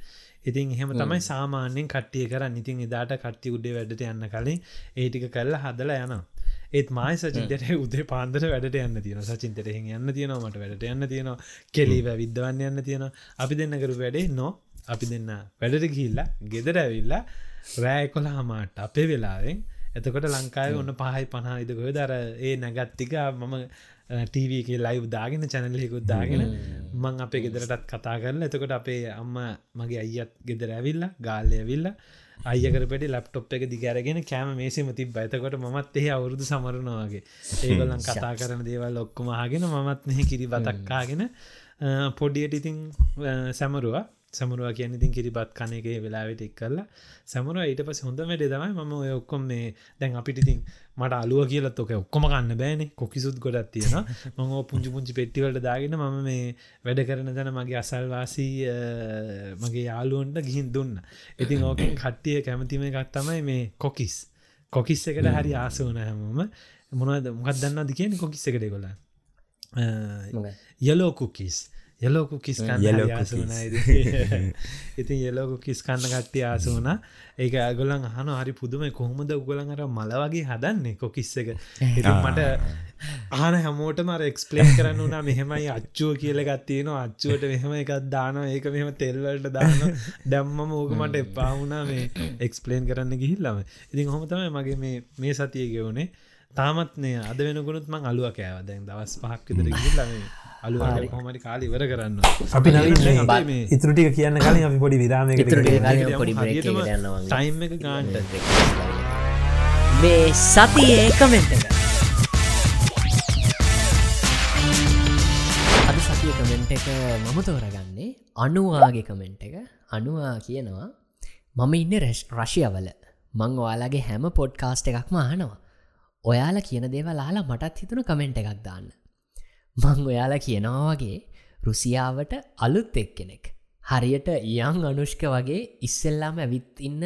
ඉතින් එහෙම තමයි සාමාන්‍යෙන් කට්ටිය කරන්න. ඉතින් එදාට කට්ටි උඩේ වැඩට යන්න කලින් ඒටික කරලා හදලා යනවා ඒත් මයි සචින්තයට උදේ පාන්දර වැඩට යන්න තියෙන සචින්තයට එහෙ යන්න තියෙනවාමට වැඩට යන්න තියෙනවා. කෙලීව විද්ධවන්න යන්න තියෙනවා. අපි දෙන්නකරු වැඩේ නෝ අපි දෙන්න වැඩට ගිල්ලා ගෙදර ඇවිල්ලා රෑ කොළ හමාට අපේ වෙලාවෙන්. එතකොට ලංකාව ඔන්න පහයි පනායිදකොය දර ඒ නැගත්තික මම ටීවක ලයිව් දාගෙන චැනලෙකුත් දාගෙන මං අපේ ගෙදරටත් කතා කරල එතකොට අපේ අම්ම මගේ අයියත් ගෙදර ඇවිල්ලා ගාල්ලය ඇවිල්ලා අයකරපට ලප්ටොප් එක දිගරගෙන කෑම මේසම තිබ ඇතකොට මත් එහ අවුරුදු සමරනවාගේ ඒගොලන් කතා කරන දේවල් ඔක්කොමහගෙන මමත් මෙහ කිරි බතක්කාගෙන පොඩියට ඉතිං සැමරුවා සමුරුව කියන ඉතින් කිරිබත් කනගේ වෙලාවට එක් කරලා සමුරුව ඊට පස් හොඳ වැඩේ තමයි මම ඔය ඔක්කොම මේ දැන් අපිට ඉතින් මට අලුව කියලත් ඕක ඔක්කොම කන්න බෑන. කොකිසුත් ගොඩත් තියෙන මං පුංචි පුංචි පෙට්ටිවලට දාගෙන මම මේ වැඩ කරන තැන මගේ අසල්වාසී මගේ යාලුවන්ට ගිහින් දුන්න. ඉතින් ඕකෙන් කට්ටිය කැමතිම එකක් තමයි මේ කොකිස්. කොකිස් එකට හරි ආසවන හැමෝම. මොනවද මොකක් දන්නද කියන කොකිස් එකට ගොල යලෝ කුකිස් යලෝකු කිස් Yellow ආසුන ඉතින්. යලෝකු කිස් කන්න කට්ටිය ආසුන ඒක අගොලන් හන හරි පුදුම කොහොමද උගලන් අර මල වගේ හදන්නේ කොකිස් එක? මට ආන හැමෝට මර එක්ස්පලේන් කරන්න වනා මෙහෙමයි අච්චුව කියල ගත්තියන අච්චුවට මෙහෙම එකක් දාන ඒක මෙහම තෙල්වලට දාන්න දැම්මම ඕක මට එපාවුනා මේ එක්ස්පලේන් කරන්න ගිහිල්ලම ඉතින් හොමතම මගේ මේ මේ සතිය ගෙවුණේ තාමත්නය අද වෙනකුණුත් මං අලුව කෑව. දැන් දවස් පහක් විතර ගිල්ලම අලු හොමට කාල ඉවර කරන්න. අපි මේ ඉතුරටික කියන්න කලින් අපි පොඩි වගේ. ටයිම් එක ගාන්ට මේ සතියේ කමෙන්ට එක. අද සතිය කමෙන්ට් එක මම තෝරගන්නේ අනුවාගේ කමෙන්ට් එක. අනුවා කියනවා මම ඉන්න රශයවල මං ඔයාලගේ හැම පොඩ්කාස්ට එකක්ම අහනවා. ඔයාලා කියන දේවලාලා මටත් හිතුන කමෙන්ට් එකක් දාන්න මං ඔයාලා කියනවා වගේ රුසියාවට අලුත් එක් කෙනෙක් හරියට යං අනුෂ්ක වගේ ඉස්සෙල්ලාම ඇවිත් ඉන්න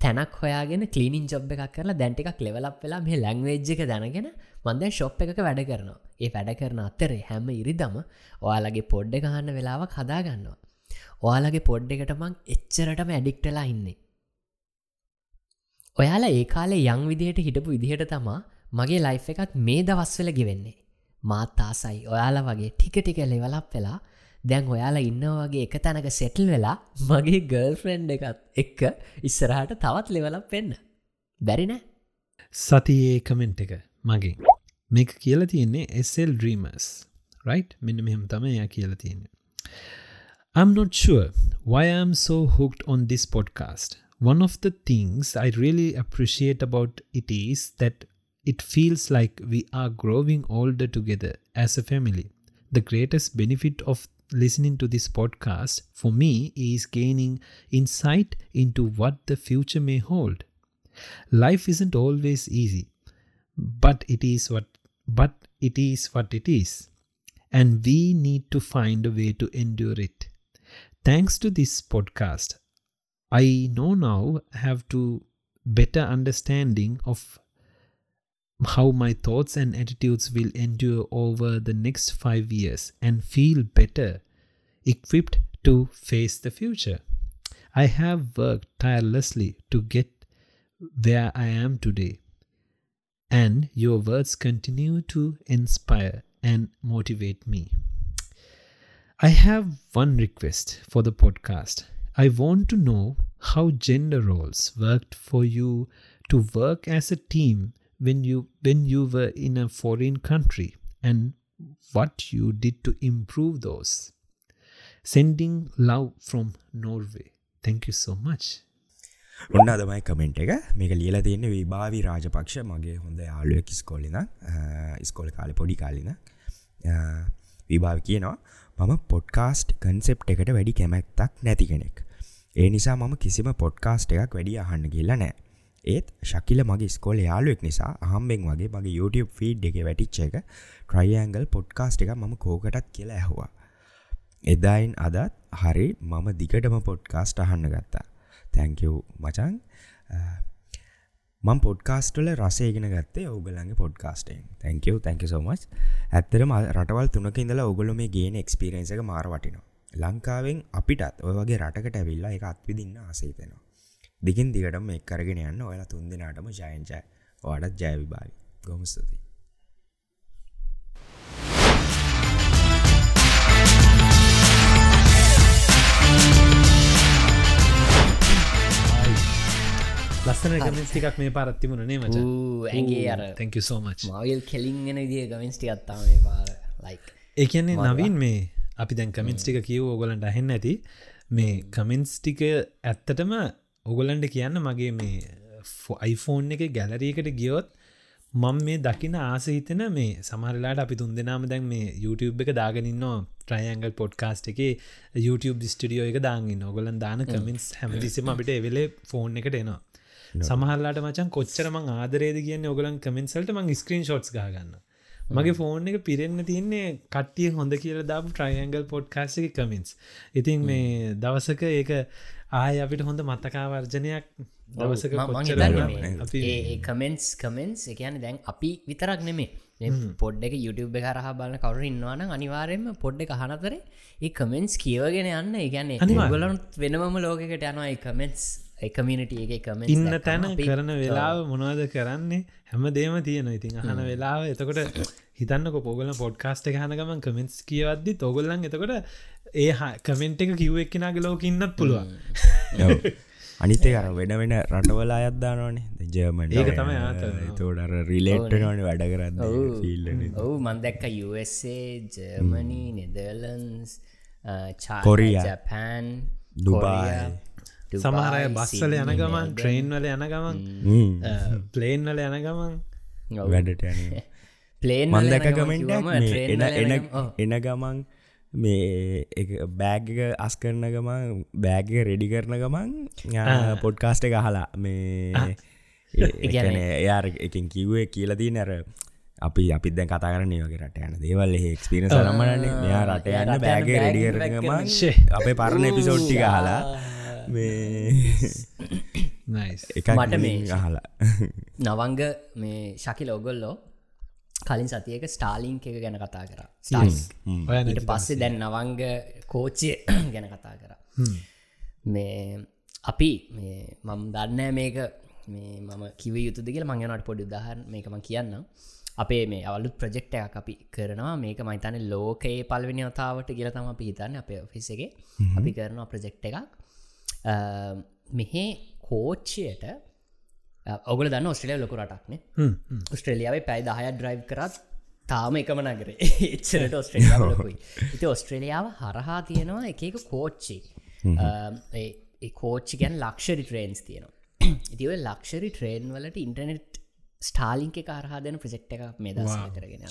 තැනක් හොයාගෙන කලීනින් ජොබ් එකක් කරලා දැන්ටිකක් ලෙවලක් වෙලා මේ ලැංවේජ් එක දැනගෙන මන්ද ශොප් එකක වැඩ කරනවා. ඒ වැඩ කරන අතරේ හැම ඉරිදම ඔයාලගේ පොඩ්ඩ ගහන්න වෙලාවක් හදාගන්නවා. ඔයාලගේ පොඩ්ඩ එකට මං එච්චරටම ඇඩික්ටලා ඉන්නේ. ඔයාලා ඒ කාලේ යං විදිහට හිටපු විදිහට තමා මගේ ලයිෆ් එකත් මේ දවස්වල ගෙවෙන්නේ. මාත් ආසයි. ඔයාලා වගේ ටික ටික ලෙවලක් වෙලා දැන් ඔයාලා ඉන්නවගේ එක තැනක සෙටල් වෙලා මගේ ගර්ල් ෆ්‍රෙන්ඩ් එකත් එක්ක ඉස්සරහට තවත් ලෙවලක් වෙන්න. බැරිනෑ සතියේ කමෙන්ට් එක මගේ. මේක කියල තියන්නේ එසල් ඩ්‍රීමස් රයි් මෙන්න මෙහම තම එය කියල තියන්නේ. I'm not sure why I'm so hooked on this podcast. One of the things I really appreciate about it is that it feels like we are growing older together as a family. The greatest benefit of listening to this podcast for me is gaining insight into what the future may hold. Life isn't always easy, but it is what but it is what it is and we need to find a way to endure it. Thanks to this podcast, I know now have to better understanding of how my thoughts and attitudes will endure over the next 5 years and feel better equipped to face the future. I have worked tirelessly to get where I am today and your words continue to inspire and motivate me. I have one request for the podcast. I want to know how gender roles worked for you to work as a team when you when you were in a foreign country and what you did to improve those. Sending love from Norway. Thank you so much. ඔන්න අදමයි comment එක මේක ලියල තියන්න විභාවි රාජපක්ෂ මගේ හොඳ යාලුවක් ස්කෝලින ස්කෝල කාලෙ පොඩි කාලින විභාව කියනවා මම පොඩ්කාස්ට් කන්සෙප් එකට වැඩි කැමැත්තක් නැති කෙනෙක් ඒ නිසා මම කිසිම පොඩ්කාස්ට් එකක් වැඩි අහන්න කියල්ල නෑ ඒත් ශකිල මගේ ස්කෝල යාලුවෙක් නිසා අහම්බෙන් වගේ මගේ YouTube ෆීඩ් එක වැටිච්ච එක ට්‍රයිඇංගල් පොඩ්කාස්ට් එක මම කෝකටත් කියලා ඇහවා. එදායින් අදත් හරි මම දිගටම පොඩ්කාස්ට් අහන්න ගත්තා. තැංකව් මචන් මං පොඩ්කාස්ටල රසයගෙන ගත්තේ ඔගලන්ගේ පොඩ්කාස්ටෙන් තැංකව තැංක සෝමස් ඇත්තරම රටවල් තුනක ඉඳලා ඔගොල මේ ගේන එක්ස්පිරෙන්ස එක මාර වටිනවා. ලංකාවෙන් අපිටත් ඔය වගේ රටකට ඇවිල්ලා එක අත්විදින්න ආසහිතෙනවා දිගින් දිගටම එක් කරගෙන යන්න ඔයලා තුන් දෙනාටම ජයන්ජය ඕඩත් ජයවිභාවි ගොමස්තුතියි ලස්සන කමස් ටිකක් මේ පරත්තිමුණනේ මච? ඇගේ අර තැක සෝමච් මවල් කෙලින්ගෙන විදිිය ගමෙන්ස්ටි අත්තාම පාර ලයික් ඒකන්නේ නවින් මේ අපි දැන් කමින්ස් ටික කියව ඔගොලන්ට අහෙන්න ඇති. මේ කමින්ස් ටික ඇත්තටම ඔගොලන්ට කියන්න මගේ මේ ෆෝයිෆෝන් එක ගැලරීකට ගියොත් මං මේ දකින ආසහිතන මේ සමරලාට අපි තුන් දෙනාම දැන් මේ YouTube එක දාගෙනන්නවා ට්‍රයිඇංගල් පොඩ්කාස්ට් එක YouTube ස්ටියෝ එක දාගන්න ඔගොලන් දාන කමින්ස් හැමදිසිම අපිට එවෙලේ ෆෝන් එකට එනවා. සමහල්ලාට මචන් කොච්චරමං ආදරේද කියන්න ඔගලන් කමෙන්සල්ට මං ස්ක්‍රීන් ෂොට්ස් ගන්න මගේ ෆෝන් එක පිරෙන්න්න තියන්නේ කට්ටිය හොඳ කියල දාපු ට්‍රයිඇංගල් පොඩ්කාස්ක කමින්ස් ඉතින් මේ දවසක ඒක ආය අපිට හොඳ මත්තකාවර්ජනයක් දවසක කමෙන්ස් කමෙන්ස් එකන දැන් අපි විතරක් නෙමේ පොඩ් එක YouTube කරහ බලන්න කවර ඉන්නවාන අනිවාරයෙන්ම පොඩ්ඩ එක හනතරේ ඒ කමෙන්ස් කියවගෙන යන්න. ඒගැන්නේ ගලනුත් වෙනමම ලෝකට යනවා කමෙන්ස් එකමිනිට එක කම ඉන්න තැන කරන වෙලාව මොනවද කරන්නේ? හැම දේම තියෙන ඉතින් අහන වෙලාව. එතකොට හිතන්නක පොගල පොඩ්කාස්ට එක හනගමන් කමෙන්ස් කියවද්දි තොගොල්ලන් එතකොට ඒ කමෙන්ට් එක කිව් එක්කෙනගේ ලෝක ඉන්නත් පුළුවන්. අනිතේ අර වෙන වෙන රටවල අයත්දානනේ ජර්මන් ඒක තමයි තෝඩර රිලේට් නොන වැඩ කරන්න ඔවු. මන්දැක්ක USA Germany Netherlands Korea Japan Dubai සමහරය බස්සල යන ගමන් ට්‍රේන් වල යන ගමන් ප්ලේන් වල යන ගමන්. වැඩට යන ප්ලේන් මන්දක කමෙන්ට එන එන එන ගමන් මේ බෑග අස් කරන ගමන් බෑග රෙඩි කරන ගමන් පොඩ්කාස්ට එක හලා මේ එයාර එකින් කිව්වේ කියලදී නැර අපි අපි දැන් කතා කරන වගේ රට යන දේවල් එක්ස්පිරස රමණන්නේ මෙයා රට යන්න බෑග රෙඩි කරගම අපේ පරණ එපිසෝට්ටි හලා මට මේ අහලා. නවංග මේ ශකි ලෝගොල්ලෝ කලින් සතියක ස්ටාලිංක එක ගැන කතා කර. ඊට පස්සේ දැන් නවංග කෝච්චය ගැන කතා කර. මේ අපි මේ මම් දන්න මේක. මේ මම කිව යුතු දෙකල මංගනට පොඩි දහන් මේකම කියන්න අපේ මේ අවලුත් ප්‍රජෙක්්ටයක් අපි කරනවා. මේක මයිතන ලෝකයේ පල්වෙනි ඔතාවට කියල තම අපි හිතන්න අපේ ඔෆිසගේ අපි කරනවා ප්‍රජෙක්් එකක් මෙහෙ කෝච්චයට ඔගල දන්න ඔස්ට්‍රලිය ලොකු රටක්නේ. ස්ට්‍රලියාවේ පැයි දහය ඩ්‍රයිව් කරත් තාම එකම නගර. එච්චරට ඔස්ට්‍රේලියාවලකුයි ඉති ඔස්ට්‍රේලියාව හරහා තියෙනවා එකක කෝච්චි. කෝච්චි ගැන් ලක්ෂරි ට්‍රේන්ස් තියෙනවා. ඉතිව ලක්ෂරි ට්‍රේන් වලට ඉන්ටනෙට් ස්ටාලිංක කාරහා දෙන ප්‍රජෙක්් එකක් මේ දස කරගෙන.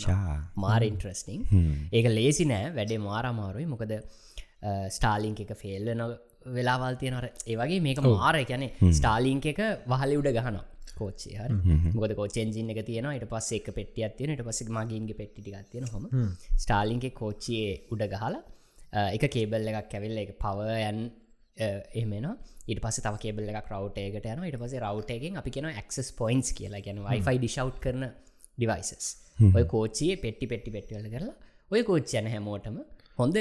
මාර ඉන්ට්‍රස්ටිං ඒක ලේසි නෑ වැඩේ මාරමාරුයි. මොකද ස්ටාලිංක එක ෆෙල්ලන වෙලාවල් තියෙනර ඒවගේ මේක මාර. ගැන ස්ටාලිංක එක වහලි උඩ ගහන කෝච්චේ හර. මොකද කෝචෙන්ජින්න එක තියෙන ට පස්ස එක පෙටිය තියෙන ට පස මගේන්ගේ පෙට්ටිගත් තියෙන හොම. ස්ටාලිංක කෝච්චියේ උඩ ගහලා එක කේබල් එකක් කැවිල්ල එක පවයන් එහමෙන ඉට පස තව කේබල් එක රවටේකට යන ඉට පස රවටයගෙන් අපි කෙන ක්ස් පොයින්ස් කියලා. ගැන වයිෆයි ඩිෂව් කරන ඩිවයිසස් ඔය කෝච්චිය පෙට්ටි පෙට්ටි පෙට්ටිවල කරලා ඔය කෝච්චයන හැමෝටම. හොඳ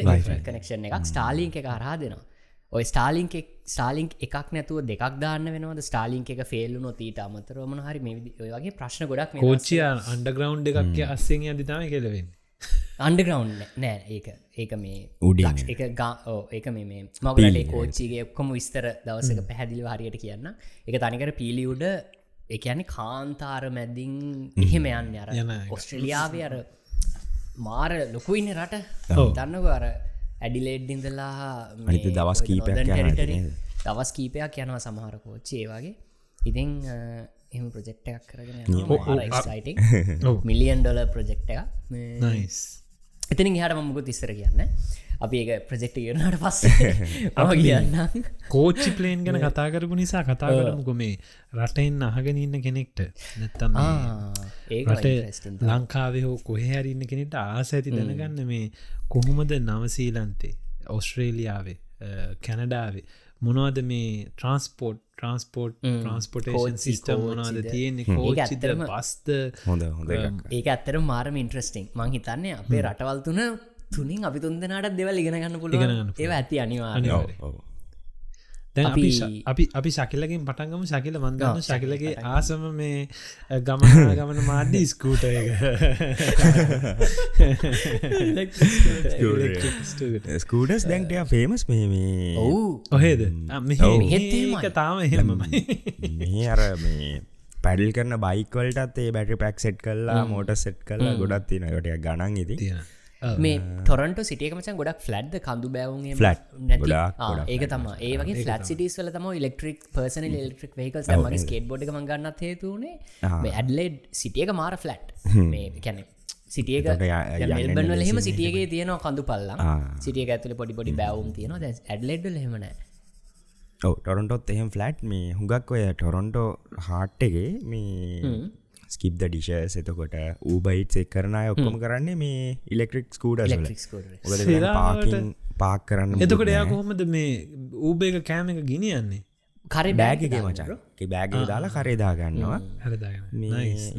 කනෙක්ෂන් එකක් ස්ටාලිංක එක හරා දෙනවා ඔය ස්ටාලිංක ස්ටාලිංක් එකක් නැතුව දෙකක් දාන්න වෙනවද? ස්ටාලිංක එක ෆෙල්ලු නොතීට අමතරවමන හරි මේ වගේ ප්‍රශ්න ගොඩක් මේ කෝච්චිය අන්ඩග්‍රවන්් එකක් අස්සෙන් අධිතාම කෙලවෙන්න. අන්ඩග්‍රවන්් නෑ. ඒක ඒක මේ. ලක්ෂ- එක ගා ඒක මේ මේ මගලේ කෝච්චිගේ ඔක්කොම විස්තර දවසක පැහැදිලි හරියට කියන්න එක තනිකර පිලිඋඩ එකන්නේ කාන්තාර මැද්දිං එහෙම යන්න. අර. ඔස්ට්‍රලියාවේ අර මාර ලොකුයින්න රට. දන්නක අර ඇඩිලේඩ්ඩිඳලා අනිත් දවස් කීපයක්? දවස් කීපයක් යනවා සමහර කෝච්චේ වගේ. ඉතිං එම ප්‍රජෙක්්ටයක් කරගෙන ඔව්. මිලියන් ඩොල ප්‍රජෙක්්ට එක නයිස් එතිනින් හට මමුකුත් ඉස්සර කියන්න අපි ඒක ප්‍රජෙක්්ට කියනට පස්ස කියන්න කෝච්චි පලේන් ගැන කතා කරපු නිසා කතා කරමුකො මේ රටෙන් අහගෙන ඉන්න කෙනෙක්ට. නැත්තම් රට ලංකාවේ හෝ කොහෙහරඉන්න කෙනෙට ආස ඇති දැනගන්න මේ කොහොමද නවසීලන්තේ ඔස්ට්‍රේලියාවේ කැනඩාවේ මොනවද මේ ට්‍රන්ස්පෝට් ට්‍රන්ස්පෝට් ට්‍රන්ස්පොටේෂන් කෝච්චි, සිිස්ටම් මොනවද කෝච්චිද. තියෙන්නේ? ඇත්තටම- පස්ත හොඳ හොඳ. ඒක ඇත්තර මාරම ඉන්ට්‍රස්ටිං මං හිතන්නේ අපේ රටවල් තුන තුනින් අපි තුන් දෙනාට දෙවල් ඉගෙන ගන්න ඉගෙන පුළුවන්. ඒ ඇති. ඔව්. දැන් අපි අපි- ශකිලකින් පටන්ගම ශකිල මන්දන්න ශකිලගේ ආසම මේ ගමන ගමන මාධ්‍ය ස්කූට ස්කූඩස් දැන්ට ෆේමස් මේ ඔවු. ඔහේද? තාම එහෙමමයි. මේ. අර මේ පැඩල් කරන බයිකවලටත් ඒ බැටි පැක් සෙට් කල්ලා මෝට සෙට් කල්ලා ගොඩත් තින ට ගණන් ඉති තියෙන මේ ටොරන්ට සිටියකමචන් ගොඩක් ෆලට් ෆලට්. නැති? ගොඩාක්, ආ, ගොඩාක් ඒක තම ඒ වගේ ෆලට් සිටිස් වල තම ඉලෙක්ට්‍රික් පර්සන ඉලෙක්ට්‍රික් වේකල් මගේ ස්කේට බොඩ් මගන්නත් හේතුනේ ඇඩ්ලෙඩ් සිටියක මාර ෆලට් මේ කැනෙ සිටියක එතකොට ය- යන්න මෙල්බන් වල හෙම සිටියගේ තියෙනවා කඳු පල්ලා ආ. සිටිය ඇතුල පොඩි පොඩි බැවුම් තියෙනවා. දැ ඇඩ්ලෙඩ්ඩ හෙමනෑ ටොරොන්ටොත් එහෙම ෆලට් මේ හුඟක් ඔය ටොරොන්ටෝ හාට්ටගේ මේ ස්කිප්ද ඩිශස් එතකොට ඌබයිට් එක් කරන ඔක්කොම කරන්නේ මේ ඉලෙක්ට්‍රික් සිරාවට- පාක් කරන්න එතකොට එයා කොහොමද මේ ඌබේක කෑම එක ගිනියන්නේ? කරි බෑගගේ මචා බෑග දාලා කරේදා ගන්නවා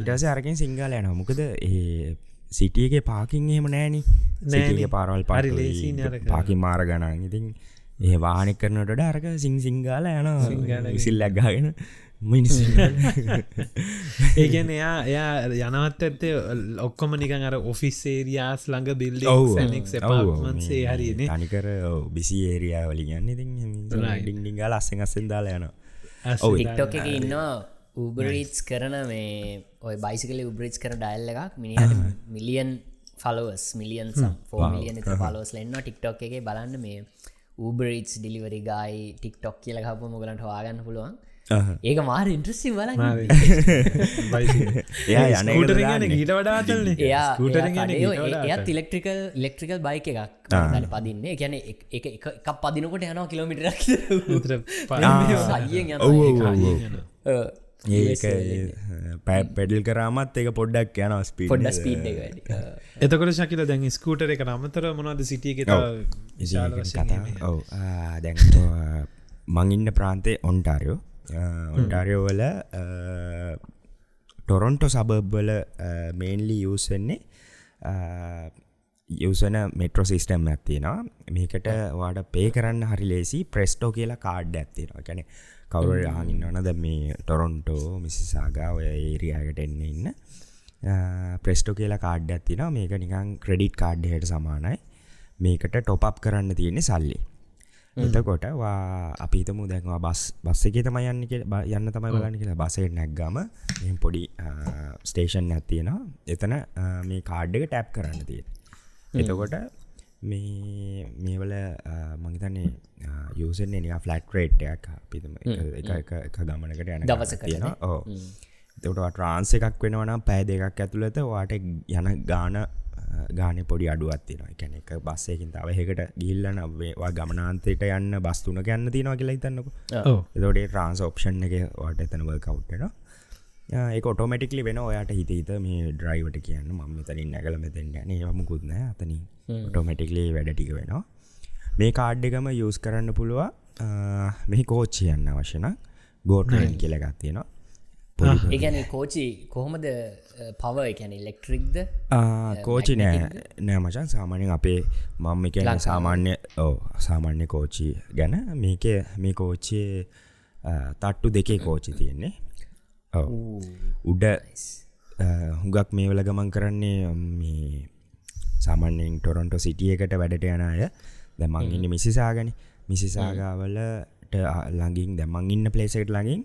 ඉටස අරකින් සිංහල යන මොකද ඒ සිටියගේ පාකින් එහෙම නෑනි සිටියගේ පාරවල් කරන්න. පාකි මාර ගණන් ඉතින් ඒ වානෙක් කරනට අරක සිං සිංගාල යන විසිල් ලැක්ගාගෙන මිනිස් ඒගැන එයා එයා යනවත් ඇත්තේ ඔක්කොම නිකන් අර ඔෆිස් ඒරියාස් ළඟ බිල්ඩ සේ හරිනේ තනිකර බිසි ඒරයා වලින් යන්න ඉතින් ඩිංගා ලස්සෙන් අස්සෙන් දාලා යන ටික්ටොක් එක ඉන්නවා උබරීස් කරන මේ ඔය බයිසිකල උබ්‍රිච් කර ඩයිල් එකක්. මිනිහට මිලියන් ෆලවස් මිලියන් සම් මිලියන පලෝස් ලෙන්න ටික්ටොක් එක. බලන්න මේ උබරීස් ඩිලිවරි ගයි ටික්ටොක් කියල හප මොගලට හවාගන්න පුළුවන් ඒක මාර ඉන්ට්‍රස්සිම් වල එයා යන ට ගැන ගීට වඩාතල්න්නේ එයා ස්කූටර එයා ඉලෙක්ට්‍රිකල් ඉලෙක්ට්‍රිකල් බයික එකක්. දන පදින්න. ගැන එක එකක් පදිනකොට යනවා. ඒක පැ පැඩල් කරාමත් එක පොඩ්ඩක් යන ස්පී පොඩ්ඩ ස්පීඩ් එක වැඩි. අ, එතකොට ශකිල දැන් ස්කූටර එක නමතර මොනද සිටියක දැන් මංඉන්න ප්‍රාන්තේ ඔන්ටාරියෝ ඔන්ටාරියෝ වල ටොරොන්ටෝ සබබ්බල මේන්ලි යසන්නේ යසන මෙට්‍රෝ සිිස්ටම් ඇත්තිනවා මේකට වාට පේ කරන්න හරි ලේසි ප්‍රෙස්ටෝ කියලා කාඩ් ඇත්තිෙනවා ගැන කවුර හඟින්නවන ද මේ ටොරොන්ටෝ මිසිසාගා ඔය ඒරියායට එන්න ඉන්න. ප්‍රෙස්ටෝ කියලා කාඩ් ඇත්තින මේක නිකං ක්‍රඩිට් කාඩ් හට සමානයි. මේකට ටොප් කරන්න තියෙන්නේ සල්ලි එතකොට අපිතම දැන්වා බස් බස්ස එක තම යන්න යන්න තමයි බලන්න කියලා. බසයට නැක්ගම පොඩි ස්ටේෂන් ඇත්තියෙනවා එතන මේ කාඩ්ඩක ටැප් කරන්න තියෙන එතකොට මේ මේවල මහිතන්නේ යසෙන් නික ෆලට් රේට්යක් පිතම එක ගමනකට යන දවසකට තියෙන ඕ එතට ට්‍රාන්ස එකක් වෙනවනම් පෑ දෙකක් ඇතුළත වාට යන ගාන ගාන පොඩි අඩුවත්තිනවා එකැන එක බස්සයකින් තව හෙකට ගිල්ලන වා ගමනාන්තයට යන්න බස්තුන ගන්න තිනවා කියලා හිතන්නක. එතොටේ ට්‍රන්ස් ඔප්ෂන් එක වාට එතනව කව්ටෙන ඒ ඔටෝමටිකලි වෙන ඔයාට හිත හිත මේ ඩ්‍රයිවට කියන්න මම මෙතනින් නැකල මෙතෙන් න යමකුත්න අතනින්. ඔටෝමටිකලි වැඩටික වෙනවා. මේ කාඩ්ඩකම යස් කරන්න පුළුව මෙහි කෝච්චියන්න අවශ්‍යන ගෝටන් කියලගත්තියෙනවා ඒගැන කෝචි කොහොමද පව එකැන ඉලෙක්ට්‍රික්ද කෝචි නෑ. නෑ මචන් සාමාන්‍යෙන් අපේ මං එක සාමාන්‍ය ඕ සාමාන්‍ය කෝචි ගැන මේක මේ කෝච්චේ තට්ටු දෙකේ කෝචි තියෙන්නේ. උඩ හුඟක් මේ වල ගමන් කරන්නේ මේ සාමාන්‍යෙන් ටොරොන්ටෝ සිටියකට වැඩට යන අය. දැමං ඉන්න මිසිසාගනි. මිසිසාගාවලට ලඟින් දැමං ඉන්න පලේසකට ලඟින්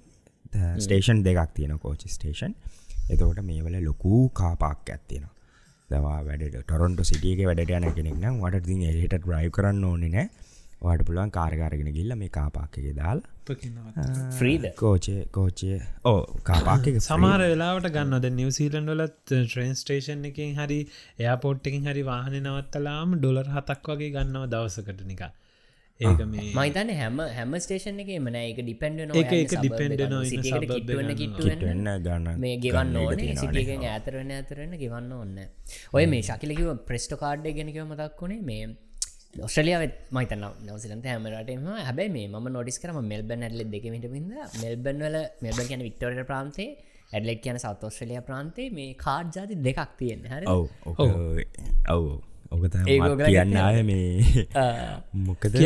ස්ටේෂන් දෙකක් තියෙන කෝචි ස්ටේෂන් එතකොට මේ වල ලොකූ කාපාක් ඇත්තිෙන දවා වැඩට ටොරොන්ට සිටියක වැඩට යන කෙනෙක් නම් වට ති එහට ්‍රයි් කරන්න ඕනෙ නෑ. වාට පුළුවන් කාරකාරගෙන ගිල්ල මේ කාපාක්කගේ දාල් ්‍රීද කෝචය කෝචය ඕ කාපාක සමාර වෙලාවට ගන්නද නිවසීලන්ඩ වලත් ට්‍රේන් ස්ටේෂන් එකින් හරි එයාපෝට් එකින් හරි වාහන නවත්තලාම ඩොලර් හතක් වගේ ගන්නවා දවසකට නිකා ඒක මේ මයිතන හැම හැම ස්ටේෂන් එක මන එක ඩිපෙන්ඩ එක එක කිට්ටුවන්න වෙන්න ගන්න මේ ගෙවන්න ඕන. සිටියගෙන් ඇතරන්න ඇතරන්න ගෙවන්න ඔන්න ඔය මේ ශකිලකිව ප්‍රෙස්ටෝ කාඩ්ඩ ගෙනකව මතක් වුණේ මේ ඔස්ට්‍රලියාවත් මයිතන්න නවසිලන්ත හැමරටම හැබයි මේ ම නොඩිස් කරම මෙල්බන් ඇඩල දෙකමට බිද මෙල්බන් වල මෙල්බන් කියන වික්ටෝරිය ප්‍රාන්තේ ඇඩලෙක් කියන සත් ඔස්ට්‍රලිය ප්‍රාන්තේ මේ කාඩ් ජාති දෙකක් තියෙන හර ඔව ඔව් ඔකත ඒක කියන්න අය මේ මොකද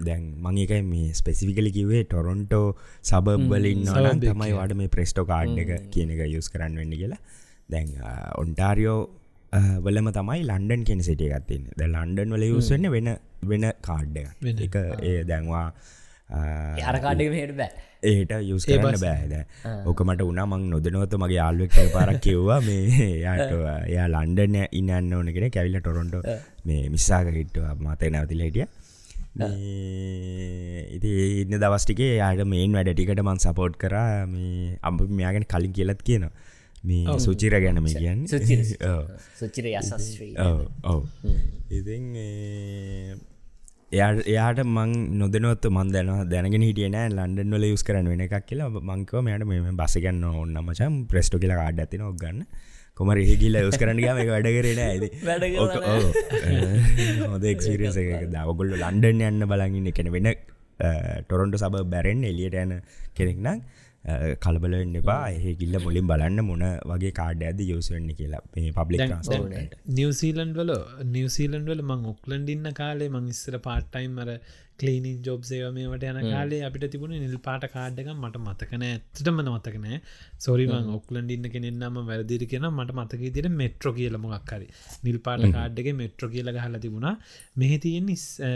දැන් මංකයි මේ ස්පෙසිෆිකලි කිවේ ටොරොන්ටෝ සබබලින් නොන තමයි වඩ මේ ප්‍රෙස්ටෝ කාඩ් එක කියන එක යුස් කරන්න වෙන්න කියලා. දැන් ඔන්ටාරියෝ වලම තමයි ලන්ඩන් කෙන සිටිය ගත්තින්න ද ලන්ඩන් වල යුස්වෙන්න වෙන වෙන කාඩ්ඩ. එක ඒ දැන්වා අරකාඩක හට බෑ. ඒට යුස් කරන්න බෑද ඕකමට උනා මං නොදනවත මගේ යාල්ුවෙක් පරක් කිව්වා මේ යාට යා ලන්ඩන ඉන්න ඕන කෙන කැවිල්ල ටොරොන්ට මේ මිස්සාක හිට්ටවා මතය නැවතිල හිටිය. ඉති ඉන්න දවස්ටිකේ යායට මේන් වැඩ ටිකට මන් සපෝට් කර මේ අම්ප මෙයාගෙන කලින් කියලත් කියන මේ සුචිර ගැන මේ කියන්න. සුචිර. ඔව. ඉතින් එයා එයාට මං නොදනොත් මන් දැන දැනගෙන හිටියන ලන්ඩන් වල යුස් කරන වෙන එකක් කියලා. මංකව මෙයට මේ බස ගන්න ඔන්න මචම් ප්‍රස්ටෝ කියලා කාඩ ඇතින ඔක්ගන්න කොමර හිගිල්ල යස් කරනග මේ වැඩ කරන ඇද හොද එක්සිරියස එක. දවගොල්ල ලන්ඩන් යන්න බලගන්න කෙන වෙන ටොරොන්ට සබ බැරෙන් එලියට යන කෙනෙක්නම් කලබලවෙන්න එපා. ගිල්ල මුලින් බලන්න මොන වගේ කාඩ ඇද යෝසවෙන්න කියලා ට්‍රන්ස්පෝර්ට් නිවසීලන්ඩ් වල නිවසීලන්ඩ් වල මං ඔක්ලන්ඩ ඉන්න කාලේ මං ඉස්සර පාට්ටයිම් අර කලීනින් ජොබ් සේවමට යන කාලේ අපිට තිබුණ නිල් පාට කාඩ්ඩක මට මතකන ඇත්තටම මතකනෑ සොරිමං ඔක්ලන්ඩ ඉන්න කෙනෙන්නම වැරදිරි කියෙන මට මතක තිර මෙට්‍රෝ කියලමක් හරි. නිල් පාට කාඩ්ඩක මෙට්‍රෝ කියල හල තිබුණා. මෙහි තියෙන්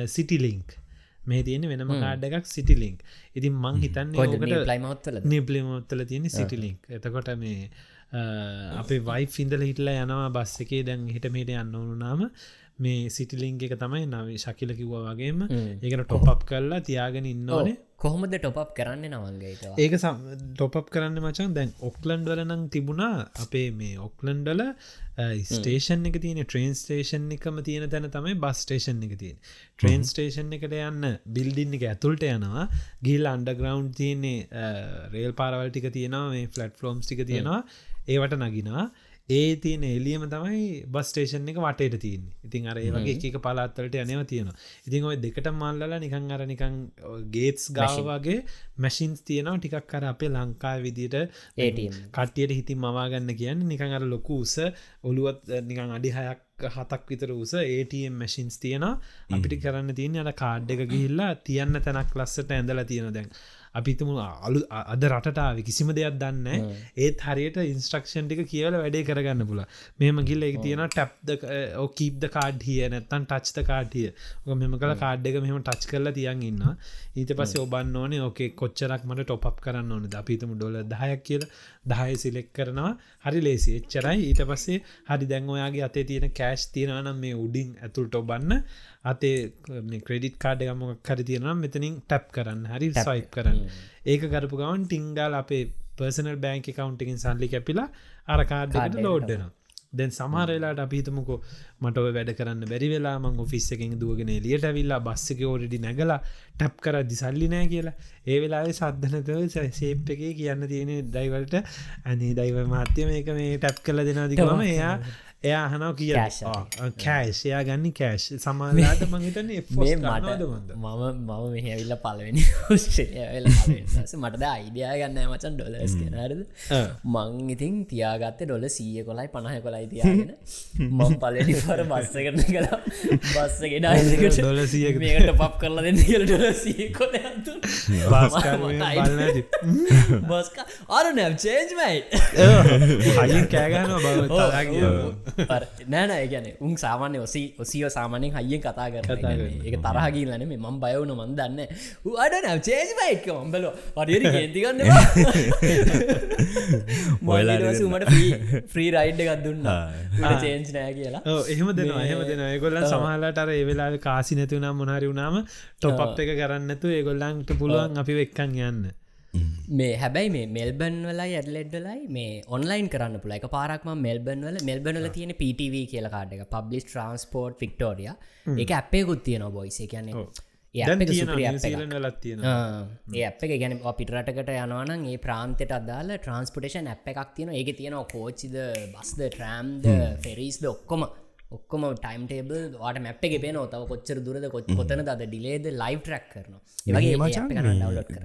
සිටිලිංක් මේ තියෙන වෙනම කාඩ් එකක් සිටිලිංක් ඉතින් මං හිතන්නේ ඕකට ලයිමවත්වල නිප්ලිමොත්තල තියෙන සිටිලිංක් එතකොට මේ අපේ වයි ෆින්දල හිටලා යනවා බස් එකේ. දැන් හිට මේට යන්න ඕනුනාම මේ සිටිලිංක් එක තමයි නව ශකිල කිව්වා වගේම ඒකට ටොප් කරලා තියාගෙන ඉන්න ඕනේ. කොහොමද ටොප් කරන්න නවන්ගේට ඒක ටොප් කරන්න මචන් දැන් ඔක්ලන්ඩ් වලනං තිබුණා. අපේ මේ ඔක්ලන්ඩල ස්ටේෂන් එක තියෙන ට්‍රේන් ස්ටේෂන් එකම තියෙන තැන තමයි බස් ස්ටේෂන් එක තියෙන ට්‍රේන් ස්ටේෂන් එකට යන්න බිල්ඩින් එක ඇතුල්ට යනවා. ගිල් අන්ඩග්‍රවන්් තියන්නේ රේල් පාරවල්ටික තියෙනවා මේ ෆලට් ෆලෝම්ස් ටික තියෙනවා. ඒවට නගිනවා ඒ තියෙන එලියම තමයි බස් ටේෂන් එක වටේට තියන් ඉතින් අර ඒ වගේ එක පලාත්තලට යනව තියෙනවා. ඉතින් ඔය දෙකට මල්ලලා නිකං අර නිකං ගේටස් ගාවගේ මැසින්ස් තියෙනවා. ටිකක් කර අපේ ලංකා විදිට. කට්ටියට හිතින් මවාගන්න කියන්න නිකං අර ලොකු උස ඔළුවත් නිකං අඩි හයක් හතක් විතර උස ATM මැසින්ස් තියෙනවා. අපිට කරන්න තියන්නේ අට කාඩ් එක ගිහිල්ලා තියන්න තැනක් ලස්සට ඇඳලා තියෙන දැන් අපිතුම අලු අද රටාව කිසිම දෙයක් දන්න ඒත් හරියට ඉන්ස්ට්‍රක්ෂන් ටික කියවල වැඩේ කරගන්න පුල මෙම ගිල්ල එක තියෙන ටැප්ද ඕකීප්ද කාඩ්හිය නැත්තන් ටච්ත කාටිය ඕක මෙම කල කාඩ් එක මෙම ටච් කරලා තියන් ඉන්න ඊට පස්සේ ඔබන්න ඕනේ ඕකේ කොච්චරක් මට ටොප් කරන්න ඕන අපිතම ඩොල දහයක් කියල. දහය සිලෙක් කරනවා. හරි ලේසි එච්චරයි. ඊට පස්සේ හරි දැන් ඔයාගේ අතේ තියෙන කෑශ් තියෙනනම් මේ උඩින් ඇතුළට ඔබන්න අතේ ක්‍රඩිට කාඩ ගමක් කර තියෙනම් මෙතනින් ටැප් කරන්න. හරි සයිප් කරන්න. ඒක කරපු ගවන් ටිංඩාල් අපේ පර්සනල් බෑන්ක කවන්්ටකින් සල්ලි කැපිලා අරකාඩ්ඩට ලෝඩ්ඩනවා දැන් සමහරලාට අපිතමකෝ මට ඔය වැඩ කරන්න බැරි වෙලා මං ඔෆිස් එකෙන් දුවගෙන ලියට විල්ලා බස්සක ෝඩඩි නැගලා ටැප් කර දිසල්ලි නෑ කියලා. ඒ වෙලාේ සද්ධනතව සේප් එකේ කියන්න තියෙන දයිවලට ඇනි දයිව මාත්‍යම එක මේ ටැප් කල දෙනාදිකම එයා එයා හනව කිය කෑෂයා ගන්න කෑශ් සමාලාට මහිතන මට මම මම මෙහැවිල්ල පලවෙනි මටද අයිඩියා ගන්න මචන් ඩොලස් කෙනරද මං ඉතින් තියාගත්ත ඩොල සීය කොලයි පණහ කොලයි තියාගෙන මං පලනි පර බස්ස කරන කලා බස්සගෙන ඩොල සිය මේකට පප් කරලා දෙන්න කියල ඩොල සී කොල බස්ක අරු නැම් චේන්ජ්මයි හලින් කෑගන බව නෑන ගැන උන් සාමාන්‍ය ඔසි ඔසිෝ සාමානෙන් හයිියෙන් කතා කර එක තරහගිල්ලන මේ මම් බයවුන මන් දන්න අඩ නැම් චේජ්මයික ඔම්බලෝ වඩරි ගේතිගන්න මොලසුමට ෆ්‍රී රයිඩ් එකත් දුන්න. චේන්ජ් නෑ කියලා. එහෙම දෙන එහෙම දෙන ඒගොල්ල සමහලට අර ඒවෙලා කාසි නැතිවනම් මොනරි වුණාම ටොප් එක කරන්නතු ඒගොල්ලන්ට පුළුවන් අපි එක්කන් යන්න මේ හැබැයි මේ මෙල්බන් වලයි ඇඩලෙඩ්ඩලයි මේ ඔන්ලයින් කරන්න පුල එක පාරක්ම මෙල්බන් වල මෙල්බනල තියෙන PTV කියල කාඩ එක. පබ්ලිස් ට්‍රන්ස්පෝර්ට් වික්ටෝරිය එක අපේ ගුත්තියන බොයිස කියන්නේ තියෙන ඒ අප ගැන පිටරටකට යනවන ඒ ප්‍රාන්තයට අදාල ට්‍රන්ස්පොටේෂන් අප එකක් තියෙන ඒක තියෙන කෝච්චිද බස්ද ට්‍රෑම්ද ෆෙරිස්ද ඔක්කොම ඔක්කොම ටයිම් ටේබල් වාට මැප් එක පේන තව කොච්චර දුරද කොච් කොතන ද ඩිලේද ලයිව් ට්‍රක් කරන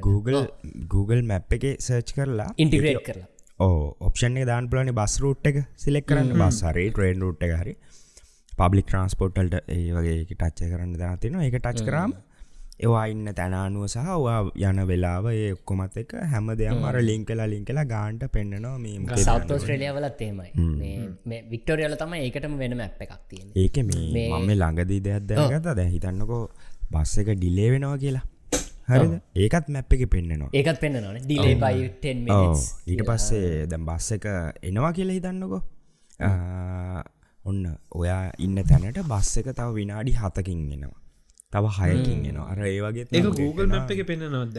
Google Google මැප් එක සර්ච් කරලා ඉන්ටිග්‍රේට් කරලා. ඕ ඔප්ෂන් එක දාන් පුලනි බස් රූට් එක සිලෙක් කරන්න. බස් හරි ට්‍රේන් රුට් එක හරි. පබ්ලික් ට්‍රන්ස්පෝට්ල්ට ඒ වගේ ටච්ච කරන්න දාතින එක ටච් කරම් ඒවා ඉන්න තැනානුව සහ වා යන වෙලාව ඒ ඔක්කොමත් එක හැම දෙයම් අර ලිං කලා ලිං කලා ගාන්ට පෙන්න්නනවා මේ සෞත ස්ට්‍රලිය වලත් ඒමයි මේ වික්ටෝරියල තම ඒකටම වෙනම ඇප් එකක් තියෙන ඒක මේ මම ළඟදී දෙයක් දැනගත දැ හිතන්නකෝ බස්ස එක ඩිලේ වෙනවා කියලා. හරිද? ඒකත් මැප් එක පෙන්න්නනවා ඒකත් පෙන්න්නන ඩිලේ බයි ඊට පස්සේ දැම් බස්ස එක එනවා කියලා හිතන්නකෝ. ඔන්න ඔයා ඉන්න තැනට බස්ස එක තව විනාඩි හතකින් එනවා තව හයකින් එනවා. අර ඒ වගේ ඒ Google මැප් එක පෙන්න්න නොද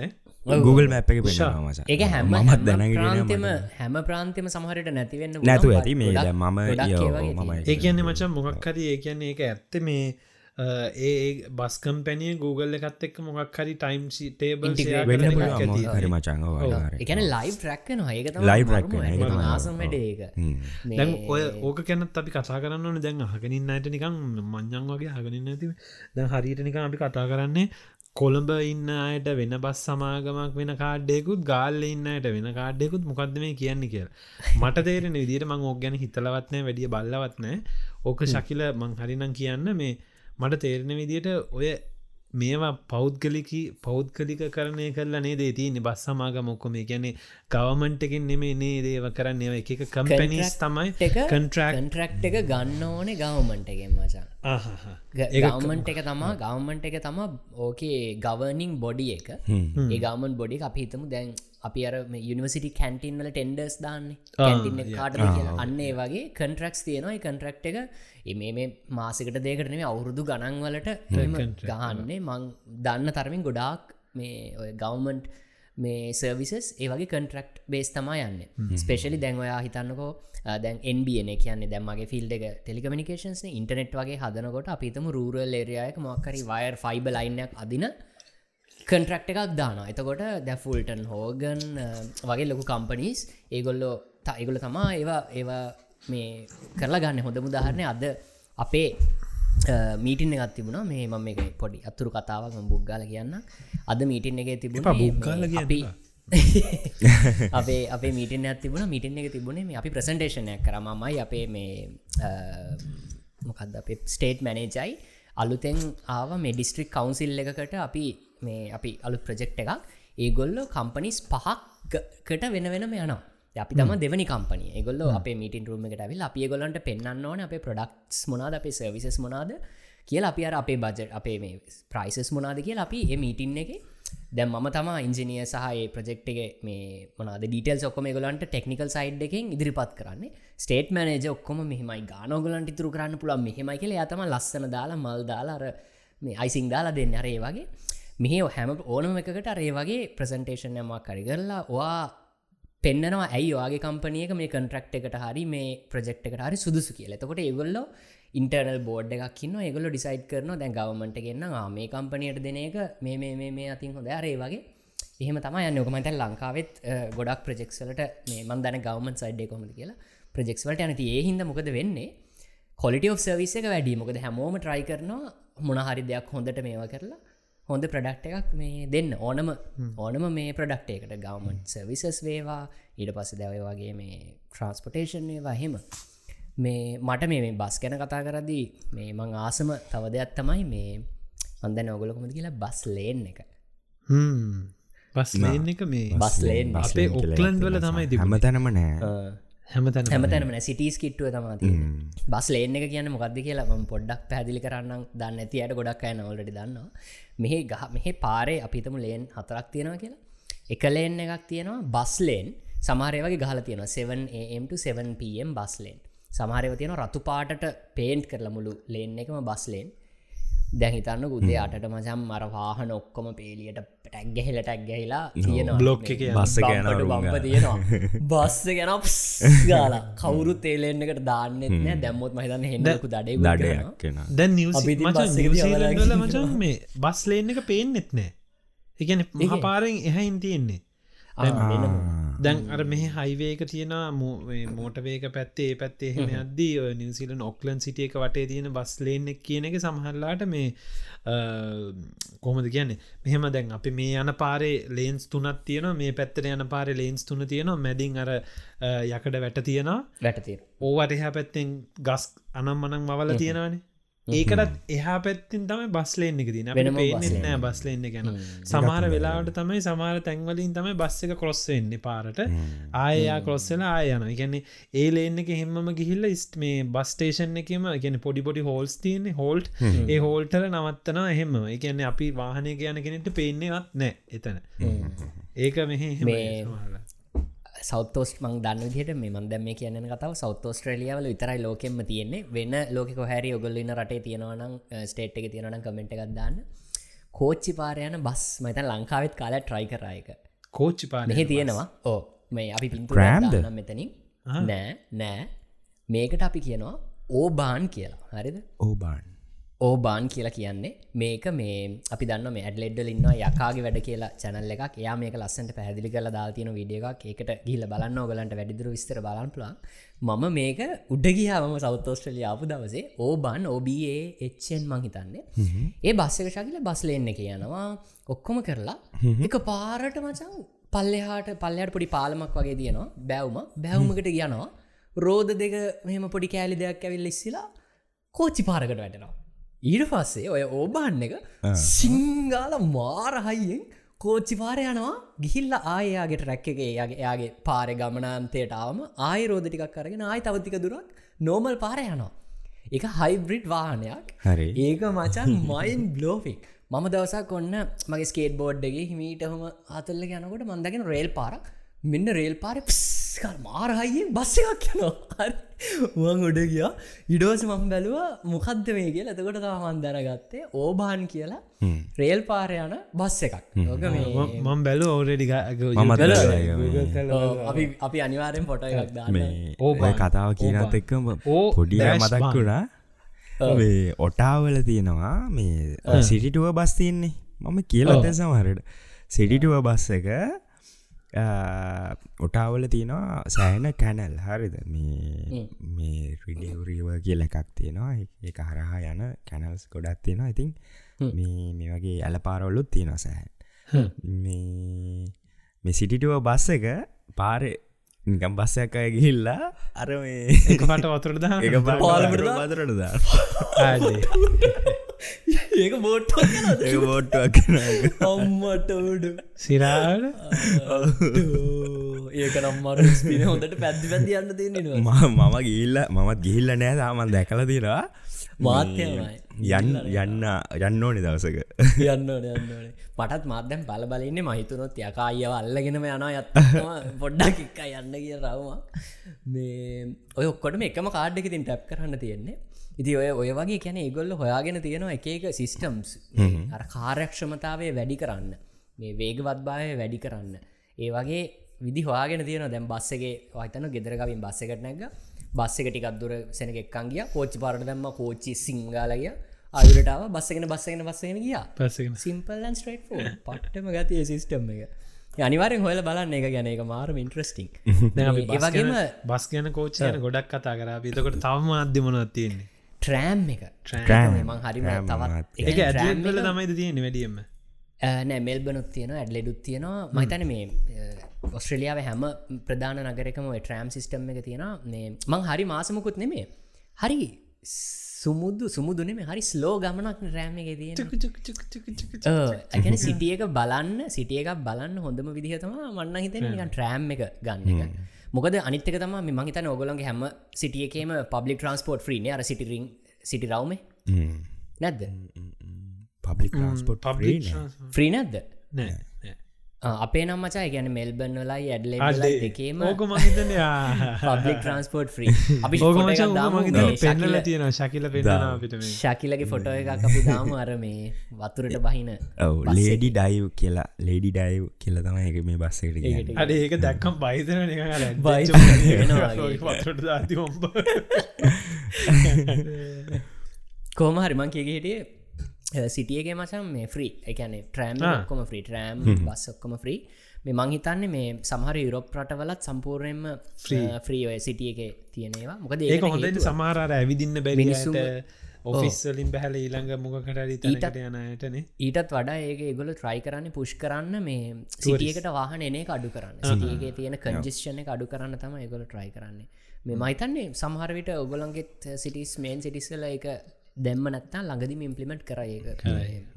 Google මැප් එක පෙන්න්නවාමස ඒක හැම මත් දැනගෙන හැම ප්‍රාන්තම සමහරට නැතිවෙන්න නැතු ඇති මේ මම මම ඒ කියන්නේ මචන් මොකක් හරි ඒ කියන්නේ ඒක ඇත්ත මේ ඒ බස්කම් පැනිය Google එකත් එක් මොකක් හරි ටයිම් හරි මචංග එකන ලයි් ට්‍රක්න හයක Live ආසමට ඒක දැන් ඔය ඕක කැනත් අපි කතා කරන්න දැන් හගනින් අයට නිකම් මං්ඥන් වගේ හගනින් ඇති. දැන් හරිට නික අපි කතා කරන්නේ කොළඹ ඉන්න අයට වෙන බස් සමාගමක් වෙන කාඩ්ඩයකුත් ගාල්ල ඉන්නයට වෙන කාඩ්ඩයකුත් මොකක්ද මේ කියන්න කිය මට තේරෙන විදිර මං ඕක් ගැන හිතලවත්නෑ වැඩිය බල්ලවත්නෑ ඕක ශකිල මං හරිනම් කියන්න මේ මට තේරෙන විදියට ඔය මේවා පෞද්ගලිකි පෞද්ගලික කරණය කරලා නේ දේ තියන්නේ? බස් සමාග මොක්කොම ගැනෙ ගවමන්ටකින් නෙමේ නේ දේව කරන්න? එක එක කම්පැනිස් තමයි කන්ට්‍රක් ට්‍රක්් එක ගන්න ඕනේ ගවමන්ටගෙන් මචා ගවමන්ට එක තමා ගවමන්ට එක තම ඕකේ ගවනිං බොඩි එක. ඒ ගවමන් බොඩි අපි හිතමු දැන් අපි අර යනිවසිටි කැන්ටින්වල ටෙන්ඩර්ස් දාන්නේ. කාට අන්නේ වගේ කන්ට්‍රක්ස් තියෙනවා. කන්ට්‍රක්් එක මේ මේ මාසකට දෙකටනේ අවුරුදු ගණන් වලට ගහන්නේ. මං දන්න තරමින් ගොඩාක් මේ ඔය ගවමන්ට් මේ සර්විසස් ඒවගේ කන්ට්‍රක්් බේස් තමා යන්න. ස්පේශලි දැන් ඔයා හිතන්නකෝ දැන් එන්බන කියන්නේ දැම්මගේ ෆිල්ඩ එක ටෙලිකමිනිකේන්ස් ඉන්ටනෙට් වගේ හදනකොට අපිතම රූරල් ඒරයායක මොක්කරි වයර් ෆයිබ ලයින්නක් අදින කන්ට්‍රක්් එකක් දාන එතකොට දැ ෆුල්ටන් හෝගන් වගේ ලොකු කම්පනීස් ඒගොල්ලෝ ඒගොල තමා ඒවා ඒවා මේ කරලා ගන්න හොඳ මුදාහරණය අද අපේ මීටින් එකත් තිබුණා. මේ මම එක පොඩි අතුරු කතාවක් බුග්ගාල කියන්න අද මීටින් එක තිබුණ බුග්ගාල අපි අපේ අපේ මීටන තිබුණ. මීටන එක තිබුණේ මේ අපි ප්‍රසන්ටේෂනයක් කරමමයි අපේ මේ මොකක්ද අප ස්ටේට් මැනේජයි අලුතෙන් ආව මේ ඩිස්ට්‍රික් කවන්සිල් එකකට අපි මේ අපි අලු ප්‍රජෙක්් එකක්. ඒගොල්ලෝ කම්පනිස් පහක්කට වෙන වෙනම යනවා. අපි තම දෙවනි කම්පනය ගොල්ල අපේ මීටින් රුම එකට විල් අපි ගොලන්ට පෙන්න්න ඕන අපේ ප්‍රඩක්ස් මොනාද අපේ සර්විසස් මොනාද කියලා අපි අර අපේ බජට අපේ මේ ප්‍රයිසස් මොනාද කියලා අපි ඒ මීටින් එක. දැම් මම තම ඉංජිනිය සහයේ ප්‍රජෙක්් එක මේ මොනාද ඩීටල් ඔක්කොම ගොලන්ට ටෙක්නිකල් සයිඩ් එකෙන් ඉදිරිපත් කරන්නේ. ස්ටේට් මනජ ඔක්කොම මෙහමයි ගානෝගලන්ට ඉතුරු කරන්න පුළන් මෙහෙමයි කියල ඇතම ලස්සන දාලා මල් දාලාර මේ අයිසිං දාලා දෙන්න. අරේ වගේ මෙහ හැම ඕනම එකකට අරේ වගේ ප්‍රසන්ටේෂන් යමක් කරගරලා වා පෙන්නවා ඇයි වාගේ කම්පනියක මේ කන්ට්‍රක්් එකට හරි මේ ප්‍රජෙක්් එකට හරි සුදුසු කියල. තකොට ඒගොල්ලෝ ඉන්ටර්නල් බෝඩ් එකක් න්න ඒගොල ඩිසයිඩ් කරන දැන් ගවමට ගන්න මේ කම්පනයට දෙන එක මේ මේ මේ අතින් හොඳ අරේ වගේ. එහෙම තම යන්න. ඔකමට ලංකාවෙත් ගොඩක් ප්‍රජෙක්සලට මේ මන් දන ගවමන් සයිඩ් කොමද කියලා ප්‍රජෙක්ස්වලට යනති ඒ හිද මොකද වෙන්නේ? කොලිට of සර්විස එක වැඩි. මොකද හැමෝම ට්‍රයි කරනවා මොනහරි දෙයක් හොඳට මේවා කරලා හොඳ ප්‍රඩක්් එකක් මේ දෙන්න. ඕනම ඕනම මේ ප්‍රඩක්් එකට ගවමන්් සවිසස් වේවා ඊට පස්ස දැවය වගේ මේ ට්‍රන්ස්පොටේෂන් වේවා හෙම මේ මට මේ බස් ගැන කතා කරදී මේ මං ආසම තව දෙයක් තමයි මේ අන්ද නොගලකොමද කියලා බස් ලේන් එක. බස් ලේන් එක මේ බස් ලේන් අපේ ඔක්ලන්ඩ් වල තමයි හැම තැනම නෑ හැමතැන හැමතැනම සිටස් කිට්ටුව තමති බස් ලේන එක කියන්න මොකක්ද කියලා ම පොඩ්ඩක් පැදිලි කරන්න දන්න ඇති අයට ගොඩක් අය නවලට දන්නවා. මෙහ ගහ මෙහ පාරේ අපිතම ලේන් හතරක් තියෙනවා කියලා. එක ලේන් එකක් තියෙනවා බස්ලේන් සමාරයවගේ ගහල තියෙන 7am7pm බස්ලේන් සමහරව තියෙන රතු පාටට පේන්ට් කරලා මුළු ලේන් එකම බස්ලේන් දැහිතන්න උදේ අට මචම් මර වාහන ඔක්කොම පේලියට ටැක්ගහෙල ටැක්ගහිලා තියෙන බ්ලොක් එක බස්ස ගැන බම්ප තියෙනවා. බස්ස ගැන ගාලා. කවුරු තේලෙන්න්නකට දාන්නෙත් නෑ. දැම්මොත් මහිතන්න හෙන්නකු දඩේ කෙන දැන් මචන් මේ බස් ලේන් එක පේෙන් නෙත්නෑ එකන මහපාරෙන් එහැයින් තියෙන්නේ. දැන් අර මෙහ හයිවේක තියෙන මෝටවේක පැත්තේ ඒ පැත්තේ එහෙම අද්දී නිවසිලන් ඔක්ලන් සිටිය එක වටේ තියෙන බස් ලේන් එක කියන එක සමහල්ලාට මේ කොහොමද කියන්නේ? මෙහෙම දැන් අපි මේ යන පාරේ ලේන්ස් තුනත් තියෙන මේ පැත්තර යන පාරේ ලේන්ස් තුන තියෙනවා. මැදින් අර යකඩ වැට තියෙනවා. වැටතිර ඕවට එහා පැත්තෙන් ගස් අනම් මනක් මවල තියෙනවනේ ඒකටත් එහා පැත්තින් තම බස්ලේන් එක තින පේනෙත් නෑ බස්ලෙන්න්න ගැන සමහර වෙලාවට තමයි සමහර තැන්වලින් තමයි බස් එක කොස්සෙන්නේ පාරට. ආයා කොස්සෙන ආයන ගැන්නේ ඒ ලේන්න එක හෙම්මම ගිහිල්ල ස්ට මේ බස්ටේෂන් එකම ගැන පොඩි පොඩි හෝල්ස් තියන්නේ. හෝල්ට් ඒ හෝල්ටල නවත්තන එහෙම එකන්නේ අපි වාහනය කියන කෙනෙට පේන්නේවත් නෑ එතන. ඒක මෙහ සෞතෝස් මං දන්න විදිට මේ මන්දම මේ කියන්න කතාව සෞත ස්ට්‍රලියාවල විතරයි ලෝකෙම තියන්නේ. වෙන ලෝක හැරි ඔගොල්ලන්න රටේ තියෙනවනම් ස්ටේට් එක තියෙනවනම් කමෙන්ට් එකක් දාන්න. කෝච්චි පාරයන බස් මත ලංකාවත් කාල ට්‍රයි කරයක කෝච්චි පාන මෙහි තියෙනවා. ඕ මේ අපි Prammed? මෙතනින්. නෑ නෑ. මේකට අපි කියනවා ඕබාන් කියලා. හරිද? ඕබාන් ඕබාන් කියලා කියන්නේ. මේක මේ අපි දන්න මේ ඇඩලෙඩ්ඩල ඉන්න යකාගේ වැඩ කියලා චැනල් එකක්. එයා මේක ලස්සට පැදිලි කල දාතියන විඩිය එකක්. ඒකට ගිල්ල බලන්න ඕගලන්ට වැඩිදුර විස්තර බලන් පුලා මම මේක උඩ ගියාම සෞතෝස්ට්‍රලිය ආපු දවසේ ඕබන් ඔබේ එච්චෙන් මං හිතන්නේ. ඒ බස්සක ශකිල බස්ලෙන්න කියනවා ඔක්කොම කරලා එක පාරට මචන් පල්ලෙහාට පල්ලයට පොඩි පාලමක් වගේ තියෙනවා බැව්ම. බැව්මකට යනවා. රෝධ දෙක මෙහම පොඩි කෑලි දෙයක් ඇවිල් ඉස්සිලා කෝච්චි පාරකට වැටෙනවා ඊට පස්සේ ඔය ඕබාන්න එක සිංගාල මාරහයියෙන් කෝච්චි පාර යනවා. ගිහිල්ල ආයයාගේ රැක්ක එක යාගේ යාගේ පාරය ගමනාන්තයටාවම ආයි රෝධටිකක් කරගෙන ආයි තවතික දුරක් නෝමල් පාර යනවා. එක හයිබ්‍රිඩ් වාහනයක්. හරි. ඒක මචන් මයින් බ්ලෝෆික් මම දවසක් කොන්න මගේ ස්කේට බෝඩ්ඩගේ හිමීටහම අතල්ල යනකොට මන්දගෙන රේල් පාරක්. මෙන්න රේල් පාර පිස්කල් මාරහයියෙන් බස්ස එකක් යනවා වන් උඩ ගියා. ඉඩෝස මම බැලුව මොකක්ද මේ කිය ඇතකොට තමන් දැනගත්තේ ඕබාන් කියලා රේල් පාරයන බස් එකක් මම් බැලු ඕරඩි මමත් බලලා බලලා ඔව්, අපි අපි අනිවාරෙන් පොට එකක් දාන්න. මේ ඕ ඔය කතාව කියනත් එක්කම ඕ පොඩිය මතක්. වුණා. මේ ඔටාවල තියෙනවා මේ සිටිටුව බස් තියන්නේ. මම කියලත සමහරට සිටිටුව බස් එක ඔටාවල තියෙනවා සෑන කැනල්. හරිද? මේ මේ. රිඩියවරීව කියල එකක් තියෙනවා. ඒ හරහා යන කැනල්ස් ගොඩක් තියෙනවා. ඉතින් මේ. මේ වගේ ඇල පාරවල්ලුත් තියෙනවා සෑහන්. මේ. මේ සිටිටුව බස් එක පාරය නිකම් බස්සයක් අය ගිහිල්ලා අර මේ පට වතුරද එක පාලමට බදරට දා ඒක බෝට්ට ඒ බෝට්ටක් අම්මටඩ සිරාට ඒක නම්මර ස්පින හොඳට පැද්දි පැදි යන්න තියන්නවා මම ගිල්ල මමත් ගිහිල්ල නෑ තාමන් දැකල තිරා මාත්‍යමයි. යන්න යන්න යන්න ඕනි දවසක. යන්න ඕන යන්න ඕනේ. මටත් මාත්‍යම් බල බලන්නේ මහිතුනොත් යකා අයව අල්ලගෙනම යනා යත්තවා පොඩ්ඩක් එක්ක යන්න කිය රවවා මේ ඔය ඔක්කොටම එකම කාඩ්ඩක තින් ටැප් කරන්න තියෙන්නේ ඉති ඔය ඔය වගේ කැන ඒගොල්ල හොයාගෙන තියෙනවා එක එක සිිස්ටම්ස් අර කාර්යක්ෂමතාවේ වැඩි කරන්න. මේ වේගවත්භාවය වැඩි කරන්න. ඒ වගේ විදි හවාගෙන තියෙන දැම් බස්සගේ වතන ගෙදරකවින් බස්සකට නැග බස්සක ටිකක්දුර සෙනක එක්කන්ගිය කෝච්චි පාරට දැම්ම. කෝච්චි සිංගාලගිය අයුරටාව බස්සගෙන බස්සගෙන බස්සගෙන ගියා. සිම්පල්ලන් ස්ට්‍රේට් පට්ටම ගතිය සිිස්ටම් එක. අනිවාරෙන් හොල බලන්න එක ගැන. එක මාරම ඉන්ට්‍රස්ටිං ඒවගේම බස් ගැන කෝච්චයන ගොඩක් කතා කර. පිතකොට තවම අධ්‍යමනොත් තියෙන්නේ ට්‍රෑම් එක. මං හරිම තවත් එක ඇඩල තමයිද තියෙන වැඩියම නෑ මෙල්බනුත් තියෙන ඇඩ්ලෙඩුත් තියෙනවා. මහිතන මේ ඔස්ට්‍රලියාව හැම ප්‍රධාන නගරකම ට්‍රෑම් සිිස්ටම් එක තියෙන මේ මං හරි මාසමකුත් නෙමේ හරි සුමුදු සුමුදුනේ මේ හරි ස්ලෝ ගමනක් රෑම එක තියෙන ඇැන සිටිය එක බලන්න සිටිය එකක් බලන්න හොඳම විදිහතම මන්න හිතන නිකන් ට්‍රෑම් එක ගන්න එක මොකද අනිත්තක තම මහිතන ඔගොලන්ගේ හැම සිටියකේම පබ්ලික් ට්‍රන්ස්පෝට් ්‍රීන අර සිටිරිං සිටි රවම. නැද්ද? පබ්ලික් ෆ්‍රී නැද්ද? නෑ අපේ නම් මචා ගැන මෙල්බන් වලයි ඇඩ්ල දෙකේම ඕක මහිතන පබ්ලික් ට්‍රන්ස්පෝට් ්‍රී අපි පෙන්නල ශකිල- තියෙන ශකිල මේ. ශකිලගේ ෆොටෝ එකක් අපි දාම. අර මේ වතුරට බහින ඔව ලේඩි ඩයිව් කියලා ලේඩි ඩයිව් කියල තමයි එක මේ බස්සකට ඒකට අඩ ඒක දැක්කම් බයිතන ඔම්බ. කෝම හරිමං කියග හිටිය සිටියගේ මසම් මේ ෆ්‍රී එකන ට්‍රෑම් ඔක්කොම ්‍රී ට්‍රෑම් බස් ඔක්කොම ෆ්‍රී මේ මංහිතන්නේ මේ සමහර යුරෝප් රටවලත් සම්පූර්ණයෙන්ම ෆ්‍රී ඔය සිටිය එක තියෙනවා මොකද ඒක හොඳ සමාරර ඇවිදින්න බැරිට ඔෆිස්සලින් බැහල ඊළඟ මොකට රිතනට යනයටන ඊටත් වඩා ඒක ගොල ට්‍රයි කරන්න පුෂ් කරන්න මේ සිටියකට වාහන එනේ අඩු කරන්න. සිටියගේ තියෙන කංජිස්ෂණ අඩු කරන්න තම ඒගොල ට්‍රයි කරන්නේ. මේ මහිතන්නේ සමහරවිට ඔගොලන්ගෙත් සිටිස් මේන් සිටිස්සල එක දැම්ම නත්තා ළඟදිම ඉම්පලිමට් කර ඒක.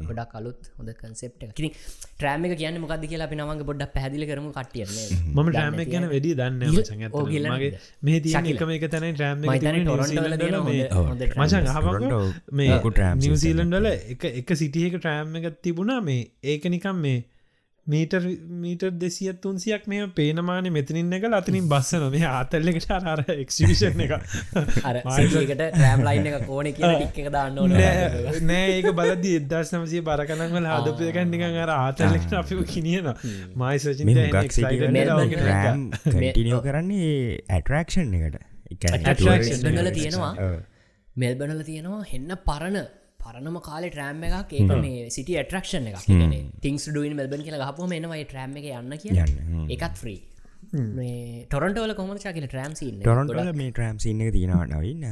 ගොඩක් කලුත් හොඳ කන්සෙප්ට කිරි ට්‍රෑම එක කියන්න මොකද කියලා අපි නවගේ බොඩ්ඩ පැදිලි කරම කටියන්නේ මම ටෑම ගැන වැඩි දන්න? මේ. එකම එක තැන ට්‍රෑම්. මචන් මේ නිවසීලන්ඩල එක එක සිටියක ට්‍රෑම් එක තිබුණා මේ ඒක නිකම් මේ මීටර් මීටර් දෙසිය තුන්සියක් මේ පේනමාන මෙතනින් එක අතනින් බස්සන මේ ආතල්ලකට අර එක්ෂිවිෂන් එක අර සිටියකට රෑම් ලයින් එක කෝන එක දාන්න ඕන නෑ නෑ ඒක බලද එදස් නමසය බරකනක්වල හදපයකන්නික අර ආතල්ලෙක්ට අපික කිනියන මයි සචින් මේ ගක් සිටි Melbourne රෑම් එක. කටිනියෝ කරන්නේ ඇටරක්ෂන් එකට. මෙල්බනල තියෙනවා. මෙල්බනල තියෙනවා. හෙන්න පරණ පරණම කාලේ ට්‍රෑම් එකක් ඒක මේ සිටි ඇටරක්ෂන් එක ටිංස් ඩුවන් මෙල්බන් කියල හපුම එනවයි ට්‍රෑම් එක යන්න කිය යන්න එකත් මේ ටොරන්ටවල කොමචා කියල ට්‍රෑම් ටොරන්ටල මේ ට්‍රෑම් සින්න තියෙනවා නවින්.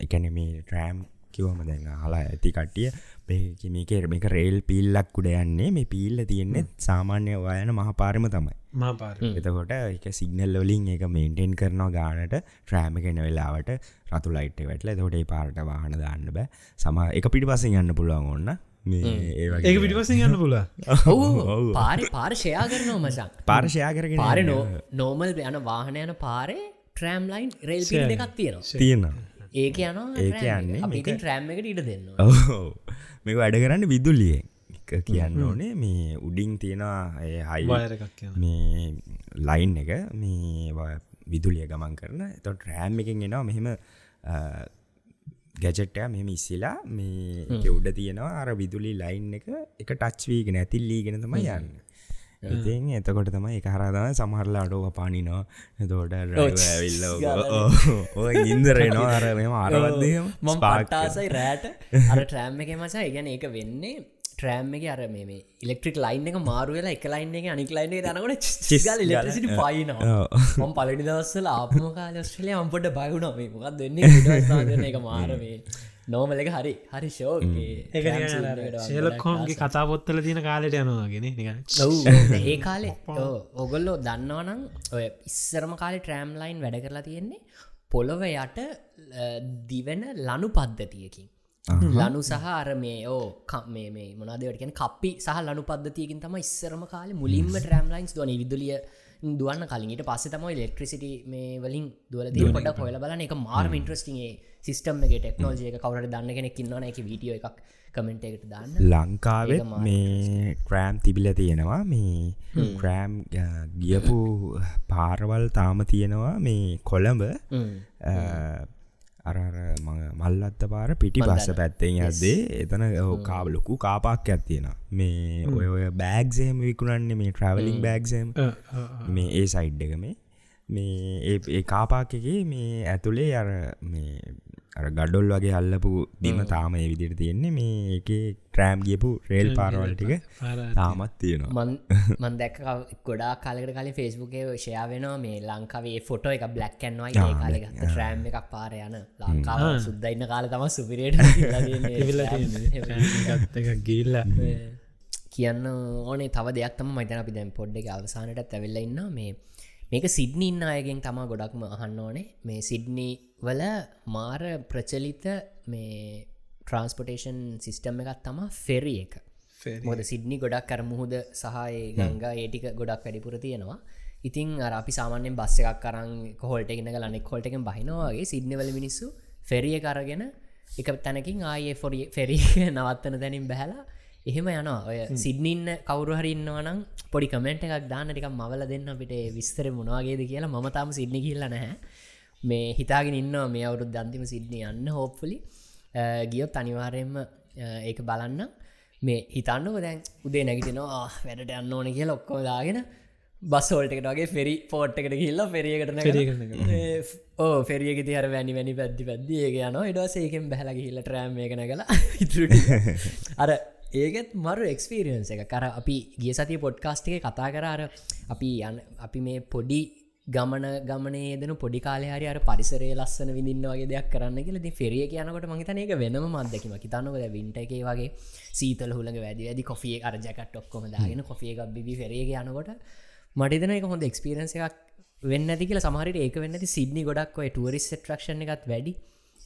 එකන මේ ට්‍රෑම් කිවම දැන් හලා ඇති කට්ටිය මේක මේක රේල් පිල්ලක් උඩ යන්නේ. මේ පිල්ල තියෙන්නේ සාමාන්‍ය වයන මහපාරම. තමයි එතකොට එක සිගනල් ලොලින් එක මේන්ටෙන් කරනවා ගානට ට්‍රෑම එකන වෙලාවට රතු ලයිට් වැටල. තොට පාරට වාහන දාන්න බෑ. සම එක පිටි පසින් යන්න පුළුවන් ඔන්න මේ ඒ වගේ ඒක පිටිපසින් යන්න පුල පාරි පාර්ශයා කරනවා මසක් පාර්ශයා කරගෙන පාර නෝ නෝමල් යන වාහන යන පාරේ ට්‍රෑම් ලයින් රේල් පිල් එකක් තියෙනවා. තියෙනවා. ඒක යන ඒක යන්නේ ට්‍රෑම් එකට ඉට දෙන්න ඔව්. මේක වැඩ කරන්න විදුල්ලියෙන් එක කියන්න ඕනේ මේ උඩින් තියෙනවා හයි මේ ලයින් එක මේ විදුලිය ගමන් කරන. තොට රෑම් එකෙන් එනවා මෙහෙම ගැජට්ටය මෙම ඉස්සිලා මේ උඩ තියෙනවා අර විදුලි ලයින් එක එක ටච්වීගෙන ඇතිල්ලීගෙන තම යන්න ඉතින් එතකොට තමයි එක හරදම සමහරලා අඩෝක පානිනවා. එතෝට ඇවිල්ල ඔය ඉන්දරේනවා අර මෙම අරවත්දම මම පට්ටාසයි රෑට. අර ට්‍රෑම් එක මසා ඉගැන ඒක වෙන්නේ ට්‍රෑම් එක අර මේ ඉලෙක්ට්‍රික් ලයින් එක මාරුවෙලා එක ලයින් එක අනික් ලයින් එක යනකොට චිස්ගල් ඉලෙක්ට්‍රසිටි පයිනවා මම පලඩි දවස්සල ආපම කාල ස්ට්‍රලිය අම්පට බයුණ මේ මොකක් දෙන්නේ එක මාරවේ නෝමල එක හරි හරි ෂෝගේ ශේලකොම්ගේ කතාපොත්තල තියෙන කාලෙට යනවාගෙන නික ඒ කාලේ ඔගොල්ලෝ දන්නවනම් ඔය ඉස්සරම කාලේ ට්‍රෑම් ලයින් වැඩ කරලා තියෙන්නේ පොළොව යට දිවෙන ලනු පද්ධතියකින්. ලනු සහ අර මේ ඕ කම් මේ මේ මොනාදවට කියන කප්පි සහ ලනු පද්ධතියකින් තම ඉස්සරම කාල මුලින්ම ට්‍රම්ලයින්ස් දුවන. විදුලිය දුවන්න කලින්ට පස්ස තම ලෙක්ට්‍රසිට මේ වලින් දුවල දී පොඩ හොල බලන එක මාර්ම ඉන්ට්‍රස්ටිගේ සිස්ටම් එක ටෙක්නෝජය එක කවරට දන්න කෙනෙක් කින්නවන එක වීඩියෝ එකක් කමෙන්ට එකට දාන්න. මාර මේ ට්‍රෑම් තිබිල තියෙනවා මේ ට්‍රෑම් ගියපු පාරවල් තාම තියෙනවා මේ කොළඹ අරර මල්ලත්ත පාර පිටි පස්ස පැත්තෙන් ඇදේ එතන කාවලොකු කාපාක් ඇත්තියෙන මේ ඔය ඔය බෑග්සේම විකුණන්නේ මේ ට්‍රවලින් බෑග්සම් මේ ඒ සයිඩ් එක මේ. මේ ඒ- ඒ කාපාකගේ මේ ඇතුළේ අර මේ අර ගඩොල් වගේ අල්ලපු දිම තාම ඒ විදිට තියෙන්නේ. මේ එක ට්‍රෑම් ගියපු රේල් පාරවල් ටික තාමත් තියෙනවා. මන් දැක් ගොඩා කාලකට කලින් ෆෙස්බුකේ ෂයා වෙනවා මේ ලංකාවේ ෆොටෝ එක බ්ලක්කන්වයි ඒ කාලගත්ත ට්‍රෑම් එකක් පාර යන. ලංකාව සුද්දඉන්න කාල තම සුපිරේට එක. ගිල්ල කියන්න ඕනේ තව දෙයක් තම මතන අපි දැන් පොඩ්ඩ එක අවසානට ඇවෙල්ල ඉන්න මේ මේක සිඩ්නි ඉන්න අයගෙන් තමා ගොඩක්ම අහන්න ඕනේ. මේ සිඩ්නී වල මාර ප්‍රචලිත මේ ට්‍රන්ස්පොටේෂන් සිිස්ටම් එකත් තමා ෆෙරි එක. මොද සිඩ්නි ගොඩක් කර මුහුද සහය ගංගා ඒටික ගොඩක් වැඩිපුර තියෙනවා. ඉතින් අර අපි සාමාන්‍යෙන් බස්ස එකක් කරන් කොහොල්ට එකන ලනෙක් හොල්ට එකෙන් බහිනවාගේ සිද්නවල මිනිස්සු ෆෙරිය කරගෙන එක තැනකින් ආයේ ෆොරිය ෆෙරි නවත්තන දැනින් බැහලා එහෙම යනවා. ඔය සිඩ්නින්න කවරු හරින්නවනම් පොඩි කමෙන්ට් එකක් දාන්න ටික මවල දෙන්න අපිට විස්තර මොනවාගේද කියලා. ම තාම සිද්ධි කියල්ල නැහැ මේ හිතාගෙන ඉන්නවා මේ අවුරුත් දන්තිම සිද්ධිය යන්න හෝප්පලි ගියොත් අනිවාරයෙන්ම ඒක බලන්න. මේ හිතන්නක දැන් උදේ නැගිටිනවා වැඩට යන්න ඕන කිය ඔක්කෝ දාගෙන බස්සෝල්ටකට වගේ ෆෙරි පෝට් එකට කියල්ලා ෆෙරියකට ඕ ෆෙරියක තිහර වැනි වැනි පැද්දි පැද්දි ඒක යන ඉඩස ඒකෙන් බැහල හිල්ල ට්‍රෑම් එකන ඉතුර අර ඒකත් මරු එක්ස්පිරියන්ස එක කර අපි ගිය සතිය පොඩ්කාස්ටික කතා කර අර අපි යන අපි මේ පොඩි ගමන ගමනේ දෙන පොඩි කාලහරි අර පරිසරේ ලස්සන විඳන්න වගේ දෙයක් කරන්න කියල. ති ෆෙරිය කියනකට මහිතන ඒක වෙනම මදකිම හිතන්නකද වින්ට එක වගේ සීතල හුළඟ වැදි ඇදි කොෆිය අර ජැකට් ඔක්කොම දාගෙන කොෆිය එකක් බිබි ෆෙරේ යනකොට මටිදන එක හොඳ එක්ස්පිරන්ස එකක් වෙන්න ඇති කියල. සමහරට ඒක වෙන්න ඇති සිද්නි ගොඩක් ඔය ටරිස් ට්‍රක්ෂණ එකත් වැඩි.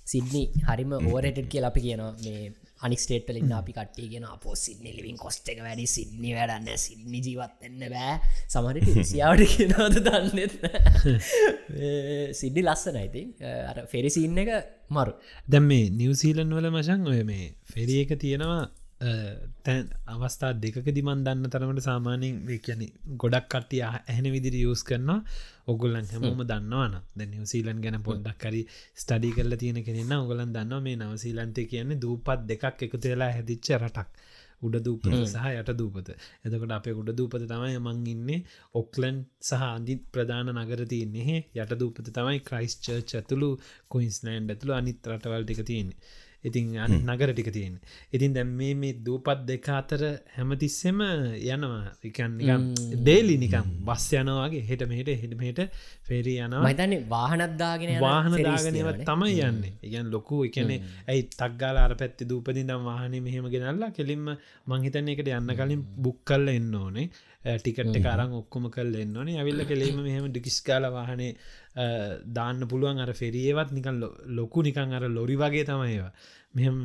සිද්නි හරිම ඕරටඩ් කිය අපි කියනවා මේ අනික් ස්ටේට්ලින් අපි කට්ටිය කියෙන අපෝ සිද්නි ලිවින් කොස්ට එක වැඩි සිද්නි වැඩන්න සිද්නි ජීවත්වෙන්න බෑ. සමහරට සියාවට කියනවද දන්නෙත් සිද්ධි ලස්සන ඇති අර ෆෙරිසින්න එක මරු. දැම් මේ නිවසීලන් වල මශන් ඔය මේ ෆෙරිය එක තියෙනවා තැන් අවස්ථා දෙක දිමන් දන්න තරමට සාමානයෙන් කියන ගොඩක් කට්ටිය ඇහෙන විදිරි යස් කරනවා. ඔගුල්ලන් හැමෝම දන්නවාන ද නිවසීලන් ගැන පොඩ්ඩක් කරි ස්ටඩි කරල තියෙන කෙනෙන්න ඔගලන් දන්න මේ නවසීලන්තය කියන්නේ දූපත් දෙකක් එකතු වෙලා හැදිච්ච රටක්. උඩ දූපත සහ යට දූපත. එතකට අපේ උඩ දූපත තමයි මං ඉන්නේ ඔක්ලන් සහ අන්දි ප්‍රධාන නගර තියන්නේ. යට දූපත තමයි ක්‍රයිස් චර්ච් ඇතුළු කොයින්ස්ලෑන්් ඇතුළු අනිත් රටවල්ටික තියන්නේ ඉතින් නගර ටික තියෙන ඉතින් දැම් මේ මේ දූපත් දෙක අතර හැමතිස්සෙම යනවා. එකන් ඩේලි නිකම් බස් යනවාගේ හෙට මෙහට හෙටමට ෆෙරී යනවා. මතන්නේ වාහනත්දාගෙන වාහන දාගනව තමයි යන්න. ඉගන් ලොකු එකනේ ඇයි තක්ගාල අර පැත්ති දූපති දම් වාහන මෙහෙම ගෙනල්ලා කෙලින්ම මංහිතන එකට යන්න කලින් බුක් කල්ල එන්න ඕනේ ටිකට කරම් ඔක්කොම කල් එන්නනේ ඇවිල්ල කෙලීම මෙහම ඩිකිස්කාල වාහනේ දාන්න පුළුවන් අර ෆෙරියවත් නිකන් ලොකු නිකං අර ලොරි වගේ තමයිවා මෙම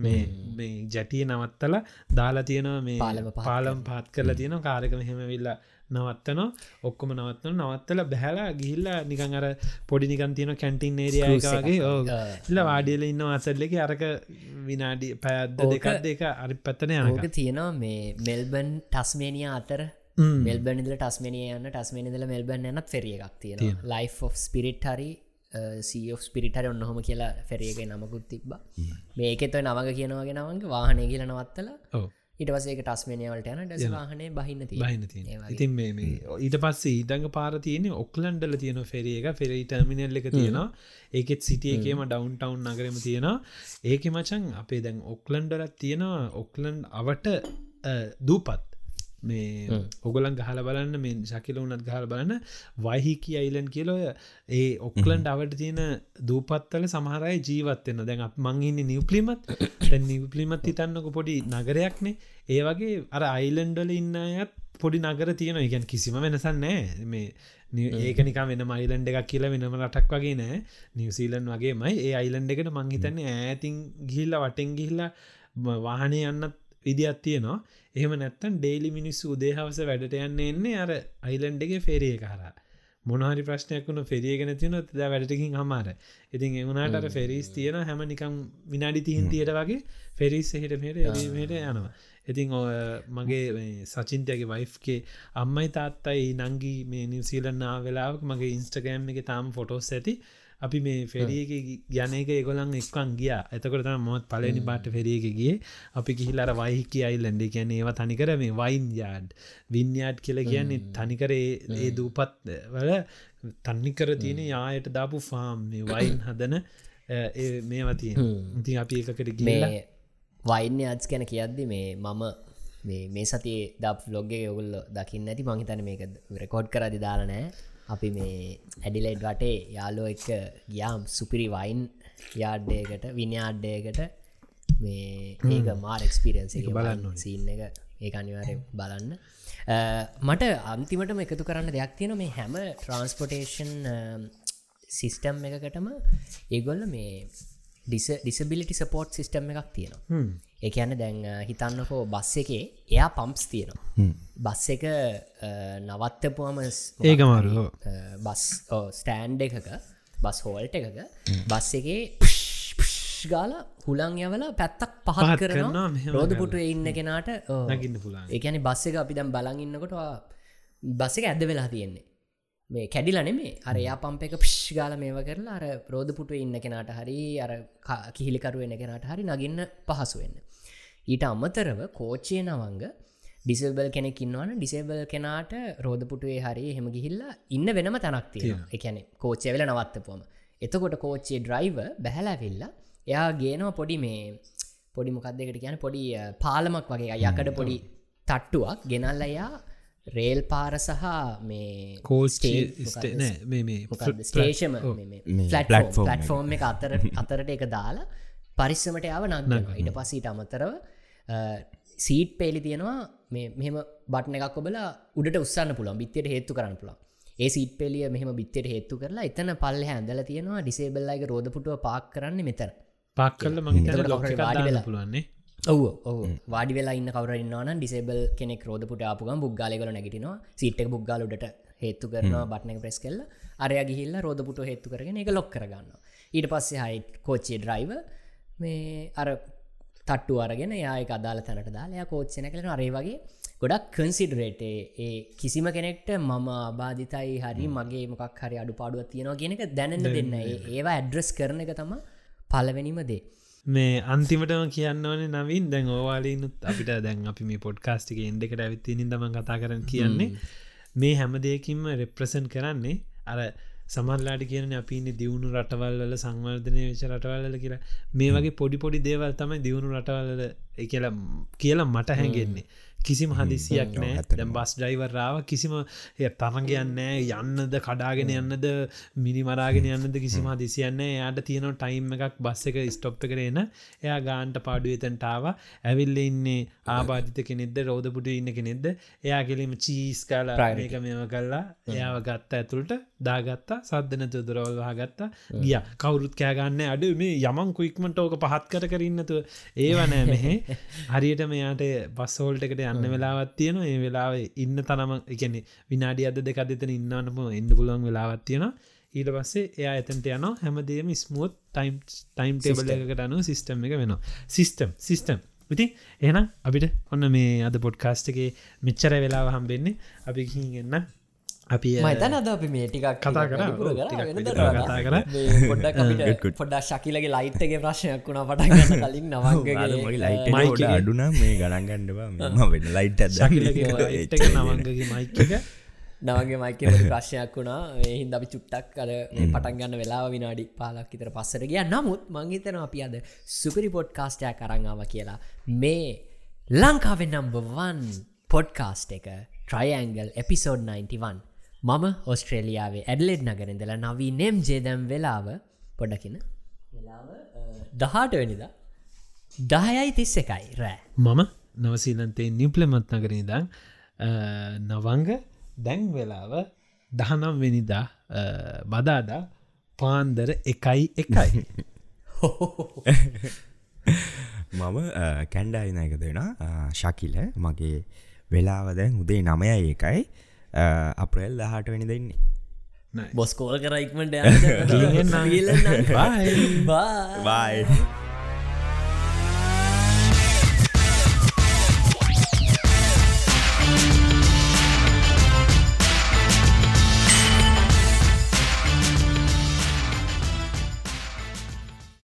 මේ ජැටිය නවත්තල දාලා තියෙනවා මේ පාලම පාත් කරලා. තියෙන කාරක මෙහෙම විල්ලා නවත්තන ඔක්කොම නවත්තන නවත්තල බැහලා ගිහිල්ලා නිකං අර පොඩි නිකන් තියෙන කැන්ටින් ඒරයාගේ ඕ ඉල්ල වාඩියල ඉන්න අසල්ලෙක අරක විනාඩි පැද්ද දෙක දෙක අරි පත්තන යනක තියෙනවා මේ මෙල්බන් ටස්මේනිය අතර මෙල්බනිදල ටස්මනිය යන්න ටස්මනිදල මෙල්බන් යනත් ෆෙරිය එකක් තියෙන ලයි් of ස්පිරිට් හරි සෝ ස්පිරිටර ඔන්නහොම කියලා ෆෙරියක නමකුත් තිබ්බ. මේකෙත නවග කියනවගේ නවගේ වාහනය කියල නවත්තල ඕ ඉටවසේක ටස්මනියවලට යන ඩස් වාහනය බහින්න බහින ඉතින් මේ මේ ඊට පස්සේ ඊදඟ පාර තියෙන ඔක්ලන්ඩල තියෙන ෆෙරිය එක. ෆෙරි ටර්මිනල් එක තියෙනවා. ඒකෙත් සිටියකේම ඩවන්් ටවන්් නගරම තියෙනවා. ඒක මචන් අපේ දැන් ඔක්ලන්ඩලත් තියෙනවා. ඔක්ලන්් අවට දූපත් මේ ඔගලන් ගහල බලන්න මේ ශකිල වනත් ගහල බලන්න. වහිකි අයිලන් කියලොය ඒ ඔක්ලන්ඩ අවට තියෙන දූපත්තල සමහරයි ජීවත්වෙන්න දැන් මංඉන්න නිවපලිමත් නිවපලිමත් හිතන්නක පොඩි නගරයක්නේ. ඒ වගේ අර අයිලන්ඩල ඉන්න අයත් පොඩි නගර තියෙන එකන් කිසිම වෙනසන් නෑ මේ ඒකනික වෙන මයිලන්ඩ එකක් කියලා වෙනම රටක් වගේ නෑ නිවසීලන් වගේ මයි ඒ අයිලන්ඩ එකට මංහිතන්නේ ඇතින් ගිල්ල වටෙන් ගිහිල්ලා වාහනය යන්නත් විදිත් තියෙනවා එහෙම නැත්තන් ඩේලි මිනිස්සු උදේහවස වැඩට යන්න එන්නේ අර අයිලන්ඩගේ ෆෙරිය කරා මොනහරි ප්‍රශ්නයක් වුණ ෆෙරියගෙන තියන ද වැඩටකින් හමාර ඉතින් එවුණට අර ෆෙරිස් තියෙන හැම නිකම් විනාඩි තිහින් තියට වගේ ෆෙරිස් එහිට මෙට මට යනවා. ඉතින් ඔය මගේ සචින්තයගේ වයිෆ්ගේ අම්මයි තාත්තයි නංගී මේ නිවසීලන්නා වෙලාවක් මගේ ඉන්ස්ටගෑම් එක තාම ෆොටෝස් ඇති අපි මේ ෆෙරියක යනක ගොලන් එක්වන් ගිය. එතකොට මොත් පලනි බාට ෆෙරියකගේ අපි කිහිලර වයිහිකි අයිල්ලන්ඩ කියන ඒවා තනිකර මේ වයින් යාඩ්. වින්යාඩ් කියල කියන්නේ තනිකරේ ඒ දූපත් වල තන්නිකර තියෙන යායට දාපු ෆාම්. මේ වයින් හදන මේ වතිය ඉතින් අපි එකකට ගිය වයින්න අත්ස් ගැන කියද්දි මේ මම මේ සතිේ දප් ලොග්ගේ ඔගුල්ල දකින්න ඇති. මහිතන මේක රෙකෝඩ් කරදි දාලනෑ අපි මේ ඇඩිලෙඩ් වටේ යාලෝ එක ගියාම් සුපිරි වයින් යාඩ්ඩයකට විනිාඩ්ඩයකට මේ ඒක මාර් එක්ස්පිරන්ස එක බලන්න සීන් එක. ඒ අනිවාරය බලන්න. මට අන්තිමටම එකතු කරන්න දෙයක් තියෙන මේ හැම ට්‍රන්ස්පොටේෂන් සිිස්ටම් එකකටම ඒගොල්ල මේ ඩිසබිලිටි සපෝට් සිිස්ටම් එකක් තියෙනවා එක යන්න දැන් හිතන්නකෝ බස් එකේ එයා පම්ප්ස් තියෙනවා. බස් එක නවත්තපුුවම ඒකමරු බස් ස්ටෑන්් එකක බස් හෝල්ට එකක බස් එකේ ගාල හුලං යවල පැත්තක් පහත් කරනවා. රෝධපුටුව ඉන්න කෙනාට නැගින්න පුලා ඒකැනි බස් එක අපි දැම් බලඟන්නකොට බස් එක ඇද වෙලා තියෙන්නේ මේ කැඩිල නෙමේ අර යා පම්ප එක පිෂ් ගාල මේව කරලා අර ප්‍රෝධපුටුව ඉන්න කෙනාට හරි අර කිහිලිකරුවෙන කෙනාට හරි නගින්න පහසුවෙන්න ඊට අමතරව කෝච්චය නවංග ඩිසබල් කෙනෙක් ඉන්නවන. ඩිසේබල් කෙනාට රෝධපුටුවේ හරි හෙම ගිහිල්ලා ඉන්න වෙනම තනක් තියෙන එකැනෙ කෝච්චය වෙල නවත්තපුොම එතකොට කෝච්චේ ඩ්‍රයිව බැහැලැවෙල්ලා එයා ගේනවා පොඩි මේ පොඩි මොකක්දකට කියන පොඩි පාලමක් වගේ. යකඩ පොඩි තට්ටුවක් ගෙනල්ල එයා රේල් පාර සහ මේ කෝස්ටේ ස්ටේෂම පලටෆෝර්ම් එක. අතර අතරට එක දාලා පරිස්සමට යාව නග ඉට පසීට අමතරව සීට් පේලි තියෙනවා. මෙම බට්න එකක් ඔබලා උඩට උත්සන්න පුළන් බිත්තයට හේතු කරන්න පුළන් ඒ සීට පෙලිය මෙහම බිත්තයට හේතු කරලා එතන පල්ල හැඳල තියෙනවා. ඩිසේබල්ලයික රෝධපුටුව පාක් කරන්න මෙතර පාක් කල්ල මහිත පුළුවන්නේ ඔව ඔව. වාඩි වෙලා ඉන්න කවරන්නවන ඩිසේබල් කෙනෙක් රෝධපුට ආපුගම් බුග්ගාලකල නැගටිනවා. සිට්ක බුග්ගාලුඩට හේතු කරනවා බට්න ප්‍රෙස් කෙල්ල අරය ගිහිල්ල රෝධපුට හේතු කරගෙන එක ලොක් කරගන්න ඊට පස්සේ හයි කෝච්චේ ඩ්‍රයිව මේ අර තට්ටු අරගෙන යායක අදාල තැනට දාලයා කෝච්චන කලන අරේ වගේ ගොඩක් කන්සිඩරේටේ ඒ කිසිම කෙනෙක්ට මම අබාධිතයි හරි මගේ මොකක් හරි අඩු පාඩුව තියෙනවා කියෙනක දැනන්න දෙන්න ඒවා ඇඩ්‍රස් කරන එක තම පලවෙනිම දේ මේ අන්තිමටම කියන්න ඕන නවින්. දැන් ඕවාලීනුත් අපිට දැන් අපි මේ පොඩ්කාස්ටික එන්ඩෙකට ඇවිත්තිනින් දම කතා කරන කියන්නේ. මේ හැම දෙයකින්ම රෙප්‍රසන් කරන්නේ අර සමල්ලාට කියන අපිනි දියුණු රටවල්ල සංවර්ධනය වෙච රටවල්ල කියලා. මේ වගේ පොඩි පොඩි දේවල් තමයි දියුණු රටවල්ල කියලා කියලා මට හැඟෙන්නේ කිසිම හදිසියක් නෑ. දැම් බස් ඩයිවරාව කිසිම තරගයන්නෑ යන්නද කඩාගෙන යන්නද මිනිමරාගෙන යන්නද කිසිම හදිසියන්න යාට තියෙන ටයිම් එකක් බස් එක ස්ටොප් කරන එයා ගාන්ට පාඩුවතන්ටාව ඇවිල්ල ඉන්නේ ආබාධිත කෙනෙද රෝධපුට ඉන්න කෙනෙද එයා කෙලීම චීස් කාල ප්‍රාණක මෙම කල්ලා එයාව ගත්ත ඇතුළට දාගත්තා. සද්ධනතු දුරවල් වහගත්තා. ගිය. කවුරුත් කෑගන්න අඩ මේ යමන් කුයික්මට ඕක පහත් කර කරන්නතු ඒවනෑ මෙහෙ. හරියට මෙයාට බස්සෝල්ටකට යන්න වෙලාවත් තියෙන ඒ වෙලාව ඉන්න තනම එකනෙ විනාඩි අද දෙක දෙතන ඉන්නවනම එන්න පුලුවන් වෙලාවත් තියෙන ඊට පස්සේ එයා එතන්ට යන හැමදේම ස්මෝත් ටයිම් ටයිම් ටේබල එකට අනු සිිස්ටම් එක වෙනවා. සිිස්ටම් සිිස්ටම් ඉති එහනම් අපිට ඔන්න මේ අද පොඩ්කාස්ට එක මෙච්චර වෙලාව හම්බෙන්නේ. අපි ගන්න අපි මතන අද අපි මේ ටිකක් කතා කර. කතා කර. පොඩ්ඩා ශකිලගේ ලයිට්ගේ ප්‍රශ්නයක් වුණා පටගන්න කලින් නවගේ ලයිට අඩුන මේ ගණන්ගන්නඩවා ම වෙන ලයිට් නවන්ගගේ මයික නවගේ මයික ප්‍රශ්නයක් වුණා. එහින්ද අපි චුට්ටක් අද පටන්ගන්න වෙලා විනාඩි පාලක් ඉතර පස්සර ගිය. නමුත් මංහිතන අපි අද සුපරි පොඩ් කාස්ටයක් කරංාව කියලා. මේ ලංකාවෙන් නම්බවන් පොඩ්කාස්ට් එක ට්‍රයිඇංගල් එපිසෝඩ් 91 මම ඔස්ට්‍රේලියාවේ ඇඩලෙඩ් නගරඉදල නවී නෙම් ජේදැම් වෙලාව පොඩකින වෙලාව දහට වෙනිද දහයයි තිස්ස එකයි රෑ. මම නවසීලන්තේ නිප්ලමත් නගරනිදං නවංග දැන් වෙලාව දහනම් වෙනිදා බදාදා පාන්දර එකයි එකයි. මම කැන්ඩායිනයක දෙෙන ශකිල. මගේ වෙලාව දැන් උදේ නමයයි එකයි අප්‍රෙල් දහට වෙනි දෙන්නේ බොස්කෝල් කරයික්මට බයි